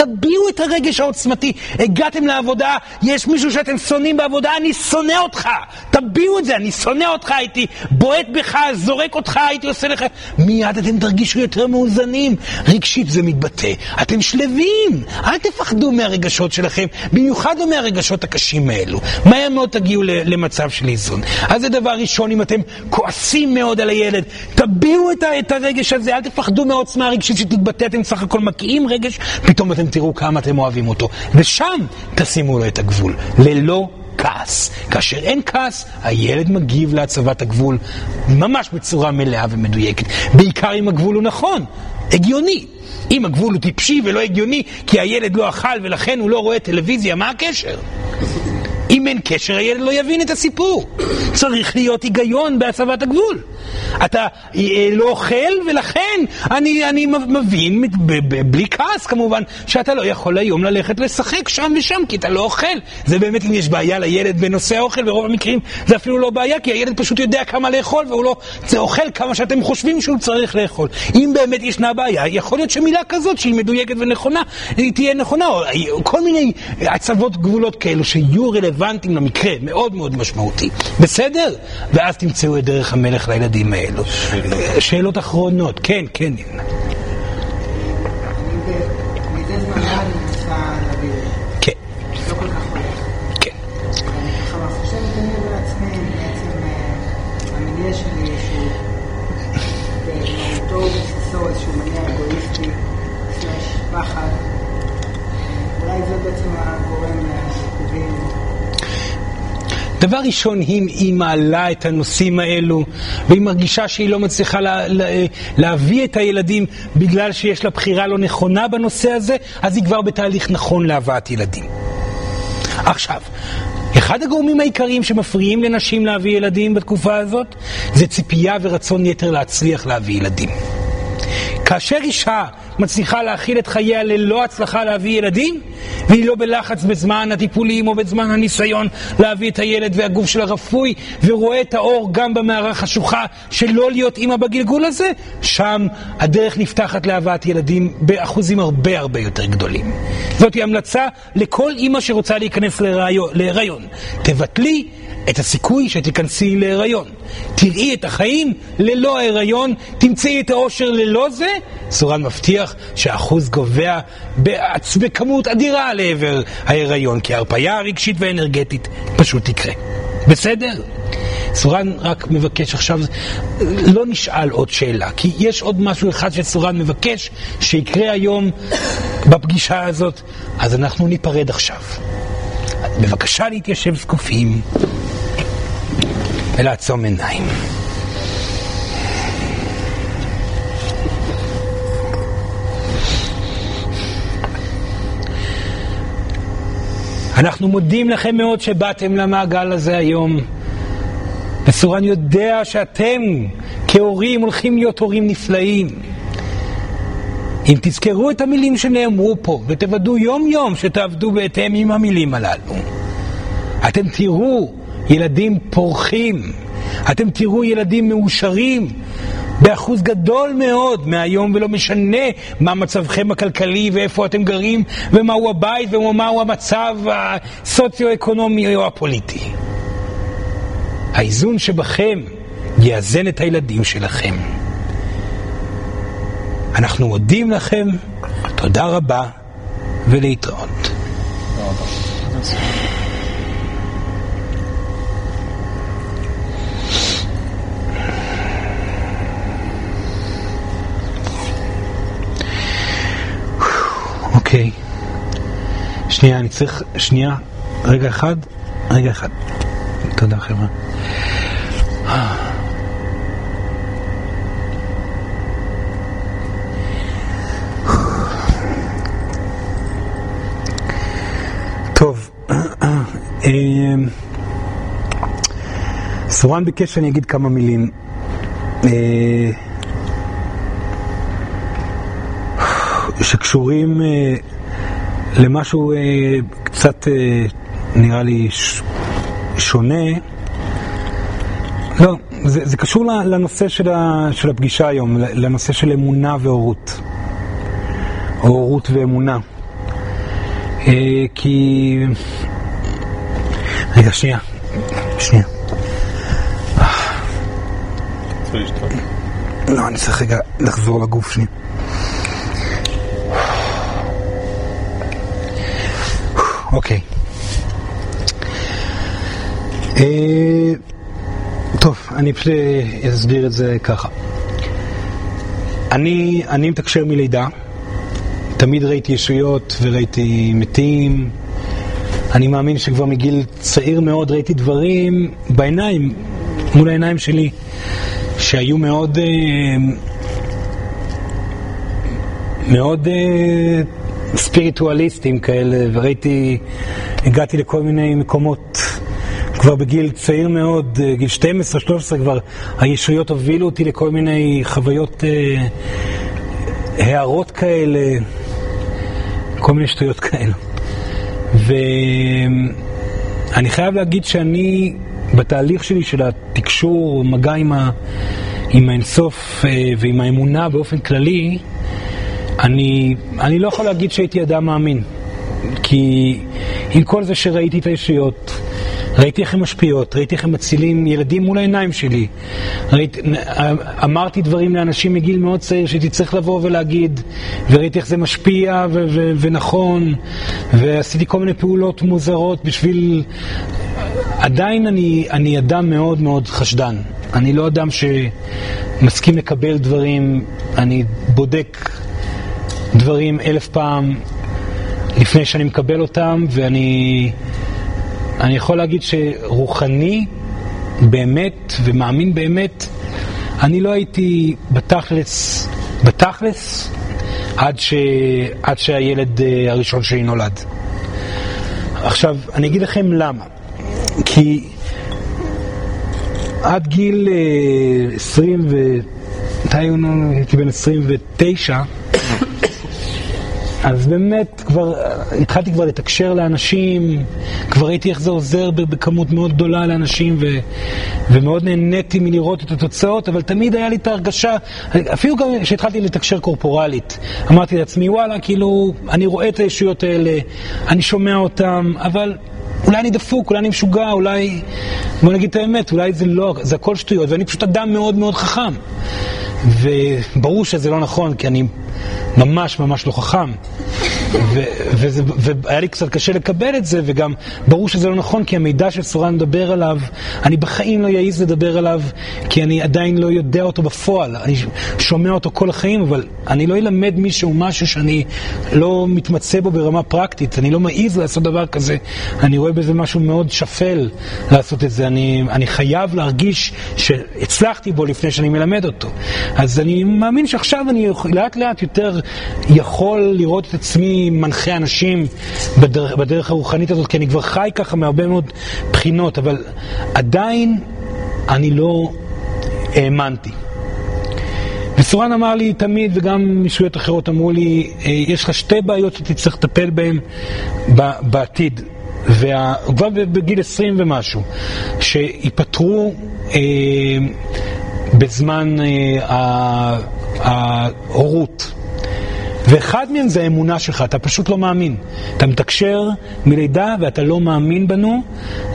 תביעו את הרגש העוצמתי. הגעתם לעבודה, יש מישהו שאתם שונאים בעבודה, אני שונא אותך. תביעו את זה, אני שונא אותך, הייתי בועט בך, זורק אותך, הייתי עושה לך... מיד אתם תרגישו יותר מאוזנים. רגשית זה מתבטא. אתם שלווים. אל תפחדו מהרגשות שלכם, במיוחד לא מהרגשות הקשים האלו. מהר מאוד תגיעו למצב של איזון. אז זה דבר ראשון, אם אתם כועסים מאוד על הילד, תביעו את הרגש הזה, אל תפחדו מהעוצמה הרגשית שתתבטא, אתם סך הכל מקיאים רגש, פתאום אתם תראו כמה אתם אוהבים אותו. ושם תשימו לו את הגבול, ללא כעס. כאשר אין כעס, הילד מגיב להצבת הגבול ממש בצורה מלאה ומדויקת. בעיקר אם הגבול הוא נכון, הגיוני. אם הגבול הוא טיפשי ולא הגיוני, כי הילד לא אכל ולכן הוא לא רואה טלוויזיה, מה הקשר? אם אין קשר, הילד לא יבין את הסיפור. צריך להיות היגיון בהצבת הגבול. אתה אה, לא אוכל, ולכן אני, אני מבין, בלי כעס כמובן, שאתה לא יכול היום ללכת לשחק שם ושם, כי אתה לא אוכל. זה באמת אם יש בעיה לילד בנושא האוכל, ברוב המקרים זה אפילו לא בעיה, כי הילד פשוט יודע כמה לאכול, והוא לא אוכל כמה שאתם חושבים שהוא צריך לאכול. אם באמת ישנה בעיה, יכול להיות שמילה כזאת, שהיא מדויקת ונכונה, היא תהיה נכונה, או כל מיני הצבות גבולות כאלו שיהיו רלוונטיים למקרה, מאוד מאוד משמעותי. בסדר? ואז תמצאו את דרך המלך לילדים האלו. שאלות אחרונות, כן, כן. דבר ראשון, היא מעלה את הנושאים האלו, והיא מרגישה שהיא לא מצליחה לה, לה, להביא את הילדים בגלל שיש לה בחירה לא נכונה בנושא הזה, אז היא כבר בתהליך נכון להבאת ילדים. עכשיו, אחד הגורמים העיקריים שמפריעים לנשים להביא ילדים בתקופה הזאת, זה ציפייה ורצון יתר להצליח להביא ילדים. כאשר אישה מצליחה להכיל את חייה ללא הצלחה להביא ילדים, והיא לא בלחץ בזמן הטיפולים או בזמן הניסיון להביא את הילד והגוף שלה רפוי, ורואה את האור גם במערה החשוכה של לא להיות אימא בגלגול הזה, שם הדרך נפתחת להבאת ילדים באחוזים הרבה הרבה יותר גדולים. זאת המלצה לכל אימא שרוצה להיכנס להיריון. תבטלי את הסיכוי שתיכנסי להיריון. תראי את החיים ללא ההיריון, תמצאי את האושר ללא זה, סורן מבטיח שהאחוז גובע בעצ... בכמות אדירה לעבר ההיריון, כי ההרפאיה הרגשית והאנרגטית פשוט תקרה. בסדר? סורן רק מבקש עכשיו, לא נשאל עוד שאלה, כי יש עוד משהו אחד שסורן מבקש שיקרה היום בפגישה הזאת, אז אנחנו ניפרד עכשיו. בבקשה להתיישב זקופים. ולעצום עיניים. אנחנו מודים לכם מאוד שבאתם למעגל הזה היום. וסורן יודע שאתם כהורים הולכים להיות הורים נפלאים. אם תזכרו את המילים שנאמרו פה ותוודאו יום יום שתעבדו בהתאם עם המילים הללו, אתם תראו ילדים פורחים. אתם תראו ילדים מאושרים באחוז גדול מאוד מהיום, ולא משנה מה מצבכם הכלכלי ואיפה אתם גרים ומהו הבית ומהו המצב הסוציו-אקונומי או הפוליטי. האיזון שבכם יאזן את הילדים שלכם. אנחנו מודים לכם, תודה רבה ולהתראות. אוקיי. שנייה, אני צריך... שנייה. רגע אחד. רגע אחד. תודה, חבר'ה. סורן ביקש שאני אגיד כמה מילים. אה, שקשורים אה, למשהו אה, קצת, אה, נראה לי. שונה. לא, זה, זה קשור לנושא של, ה, של הפגישה היום, לנושא של אמונה והורות. הורות ואמונה. כי... רגע, שנייה. שנייה. לא, אני צריך רגע לחזור לגוף שנייה. אוקיי. אה, טוב, אני פשוט אסביר את זה ככה. אני, אני מתקשר מלידה, תמיד ראיתי ישויות וראיתי מתים. אני מאמין שכבר מגיל צעיר מאוד ראיתי דברים בעיניים, מול העיניים שלי, שהיו מאוד... אה, מאוד אה, ספיריטואליסטים כאלה, וראיתי, הגעתי לכל מיני מקומות כבר בגיל צעיר מאוד, אה, גיל 12-13 כבר, הישויות הובילו אותי לכל מיני חוויות, אה, הערות כאלה, כל מיני שטויות כאלה. ואני חייב להגיד שאני, בתהליך שלי של התקשור, מגע עם, ה... עם האינסוף אה, ועם האמונה באופן כללי, אני, אני לא יכול להגיד שהייתי אדם מאמין, כי עם כל זה שראיתי את הישויות, ראיתי איך הן משפיעות, ראיתי איך הן מצילים ילדים מול העיניים שלי. ראיתי, אמרתי דברים לאנשים מגיל מאוד צעיר שהייתי צריך לבוא ולהגיד, וראיתי איך זה משפיע ו- ו- ונכון, ועשיתי כל מיני פעולות מוזרות בשביל... עדיין אני, אני אדם מאוד מאוד חשדן. אני לא אדם שמסכים לקבל דברים, אני בודק דברים אלף פעם לפני שאני מקבל אותם, ואני אני יכול להגיד שרוחני באמת ומאמין באמת, אני לא הייתי בתכלס, בתכלס עד, ש, עד שהילד אה, הראשון שלי נולד. עכשיו, אני אגיד לכם למה. כי עד גיל 20 אה, ו... הייתי בן 29, אז באמת, כבר התחלתי כבר לתקשר לאנשים, כבר ראיתי איך זה עוזר בכמות מאוד גדולה לאנשים, ו, ומאוד נהניתי מלראות את התוצאות, אבל תמיד היה לי את ההרגשה, אפילו גם כשהתחלתי לתקשר קורפורלית, אמרתי לעצמי, וואלה, כאילו, אני רואה את הישויות האלה, אני שומע אותן, אבל אולי אני דפוק, אולי אני משוגע, אולי... בוא נגיד את האמת, אולי זה לא, זה הכל שטויות, ואני פשוט אדם מאוד מאוד חכם. וברור שזה לא נכון, כי אני ממש ממש לא חכם. והיה לי קצת קשה לקבל את זה, וגם ברור שזה לא נכון, כי המידע שסורן מדבר עליו, אני בחיים לא אעז לדבר עליו, כי אני עדיין לא יודע אותו בפועל. אני שומע אותו כל החיים, אבל אני לא אלמד מישהו משהו שאני לא מתמצא בו ברמה פרקטית. אני לא מעז לעשות דבר כזה. אני רואה בזה משהו מאוד שפל לעשות את זה. אני, אני חייב להרגיש שהצלחתי בו לפני שאני מלמד אותו. אז אני מאמין שעכשיו אני לאט לאט יותר יכול לראות את עצמי מנחה אנשים בדרך, בדרך הרוחנית הזאת, כי אני כבר חי ככה מהרבה מאוד בחינות, אבל עדיין אני לא האמנתי. וסורן אמר לי תמיד, וגם מישויות אחרות אמרו לי, אה, יש לך שתי בעיות שתצטרך לטפל בהן בעתיד. וכבר בגיל 20 ומשהו, שיפטרו אה, בזמן אה, ההורות. ואחד מהם זה האמונה שלך, אתה פשוט לא מאמין. אתה מתקשר מלידה ואתה לא מאמין בנו,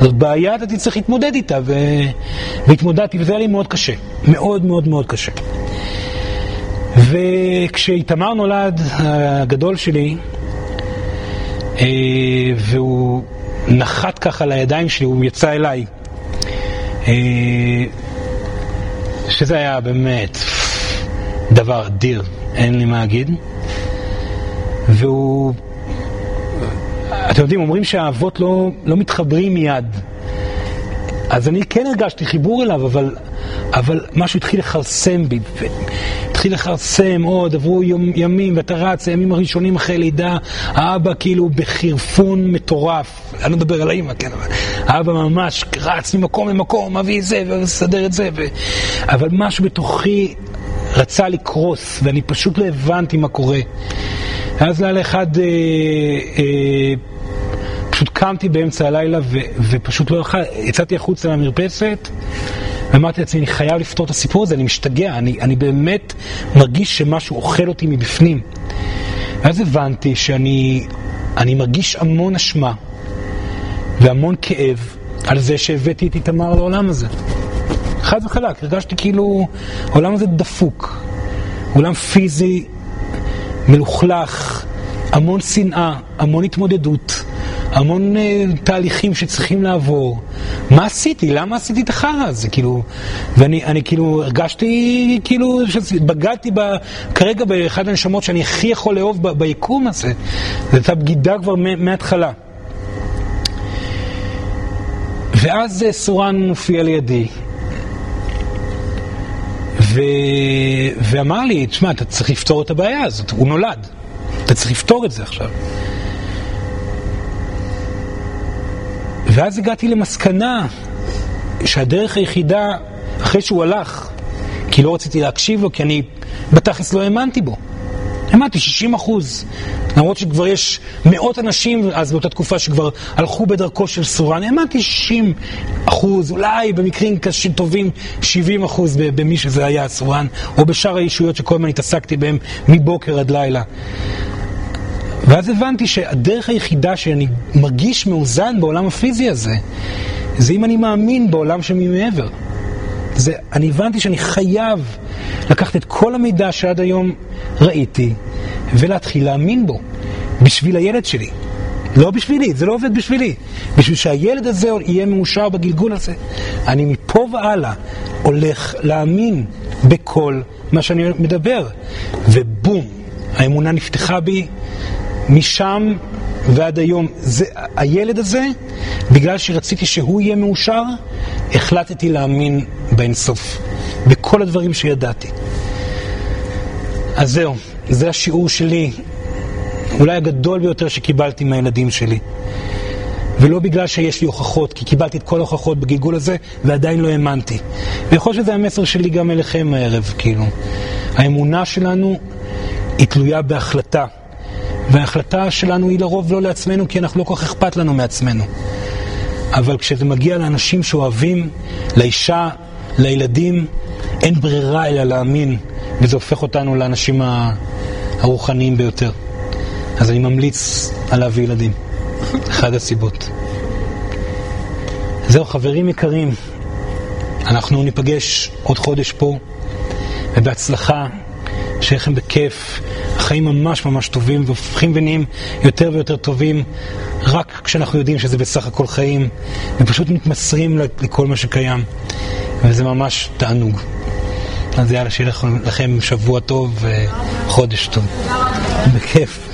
זאת בעיה, אתה תצטרך להתמודד איתה, ו... והתמודדתי, וזה היה לי מאוד קשה. מאוד מאוד מאוד קשה. וכשאיתמר נולד, הגדול שלי, אה, והוא נחת ככה על הידיים שלי, הוא יצא אליי. אה, שזה היה באמת דבר אדיר, אין לי מה להגיד. והוא... אתם יודעים, אומרים שהאבות לא, לא מתחברים מיד. אז אני כן הרגשתי חיבור אליו, אבל, אבל משהו התחיל לכרסם בי. התחיל לכרסם עוד, עברו יום, ימים, ואתה רץ, הימים הראשונים אחרי לידה, האבא כאילו בחירפון מטורף. אני לא מדבר על האמא, כן, אבל האבא ממש רץ ממקום למקום, מביא את זה ומסדר את זה. ו... אבל משהו בתוכי רצה לקרוס, ואני פשוט לא הבנתי מה קורה. ואז לילה אחד אה, אה, פשוט קמתי באמצע הלילה ו, ופשוט לא יכול, יצאתי החוצה מהמרפסת ואמרתי לעצמי, אני חייב לפתור את הסיפור הזה, אני משתגע, אני, אני באמת מרגיש שמשהו אוכל אותי מבפנים. ואז הבנתי שאני אני מרגיש המון אשמה והמון כאב על זה שהבאתי את איתמר לעולם הזה. חד וחלק, הרגשתי כאילו העולם הזה דפוק. עולם פיזי מלוכלך, המון שנאה, המון התמודדות, המון uh, תהליכים שצריכים לעבור. מה עשיתי? למה עשיתי את החרא הזה? כאילו, ואני אני, כאילו הרגשתי כאילו שבגדתי ב, כרגע באחד הנשמות שאני הכי יכול לאהוב ב, ביקום הזה. זו הייתה בגידה כבר מההתחלה. ואז אה, סורן מופיע לידי, ו... ואמר לי, תשמע, אתה צריך לפתור את הבעיה הזאת, הוא נולד, אתה צריך לפתור את זה עכשיו. ואז הגעתי למסקנה שהדרך היחידה, אחרי שהוא הלך, כי לא רציתי להקשיב לו, כי אני בתכלס לא האמנתי בו. האמנתי 60 אחוז. למרות שכבר יש מאות אנשים אז באותה תקופה שכבר הלכו בדרכו של סורן, האמנתי 60 אחוז, אולי במקרים קשים טובים 70 אחוז במי שזה היה סורן, או בשאר הישויות שכל הזמן התעסקתי בהם מבוקר עד לילה. ואז הבנתי שהדרך היחידה שאני מרגיש מאוזן בעולם הפיזי הזה, זה אם אני מאמין בעולם שממעבר. זה, אני הבנתי שאני חייב לקחת את כל המידע שעד היום ראיתי ולהתחיל להאמין בו, בשביל הילד שלי. לא בשבילי, זה לא עובד בשבילי. בשביל שהילד הזה יהיה מאושר בגלגול הזה. אני מפה והלאה הולך להאמין בכל מה שאני מדבר. ובום, האמונה נפתחה בי משם ועד היום. זה, הילד הזה, בגלל שרציתי שהוא יהיה מאושר, החלטתי להאמין באינסוף, בכל הדברים שידעתי. אז זהו, זה השיעור שלי, אולי הגדול ביותר שקיבלתי מהילדים שלי. ולא בגלל שיש לי הוכחות, כי קיבלתי את כל ההוכחות בגלגול הזה ועדיין לא האמנתי. ויכול להיות שזה המסר שלי גם אליכם הערב, כאילו. האמונה שלנו היא תלויה בהחלטה. וההחלטה שלנו היא לרוב לא לעצמנו, כי אנחנו לא כל כך אכפת לנו מעצמנו. אבל כשזה מגיע לאנשים שאוהבים, לאישה, לילדים, אין ברירה אלא להאמין, וזה הופך אותנו לאנשים הרוחניים ביותר. אז אני ממליץ על להביא ילדים. אחת הסיבות. זהו, חברים יקרים, אנחנו ניפגש עוד חודש פה, ובהצלחה, שיהיה לכם בכיף. החיים ממש ממש טובים, והופכים ונהיים יותר ויותר טובים, רק כשאנחנו יודעים שזה בסך הכל חיים, ופשוט מתמסרים לכל מה שקיים, וזה ממש תענוג. אז יאללה, שיהיה לכם שבוע טוב וחודש טוב. בכיף.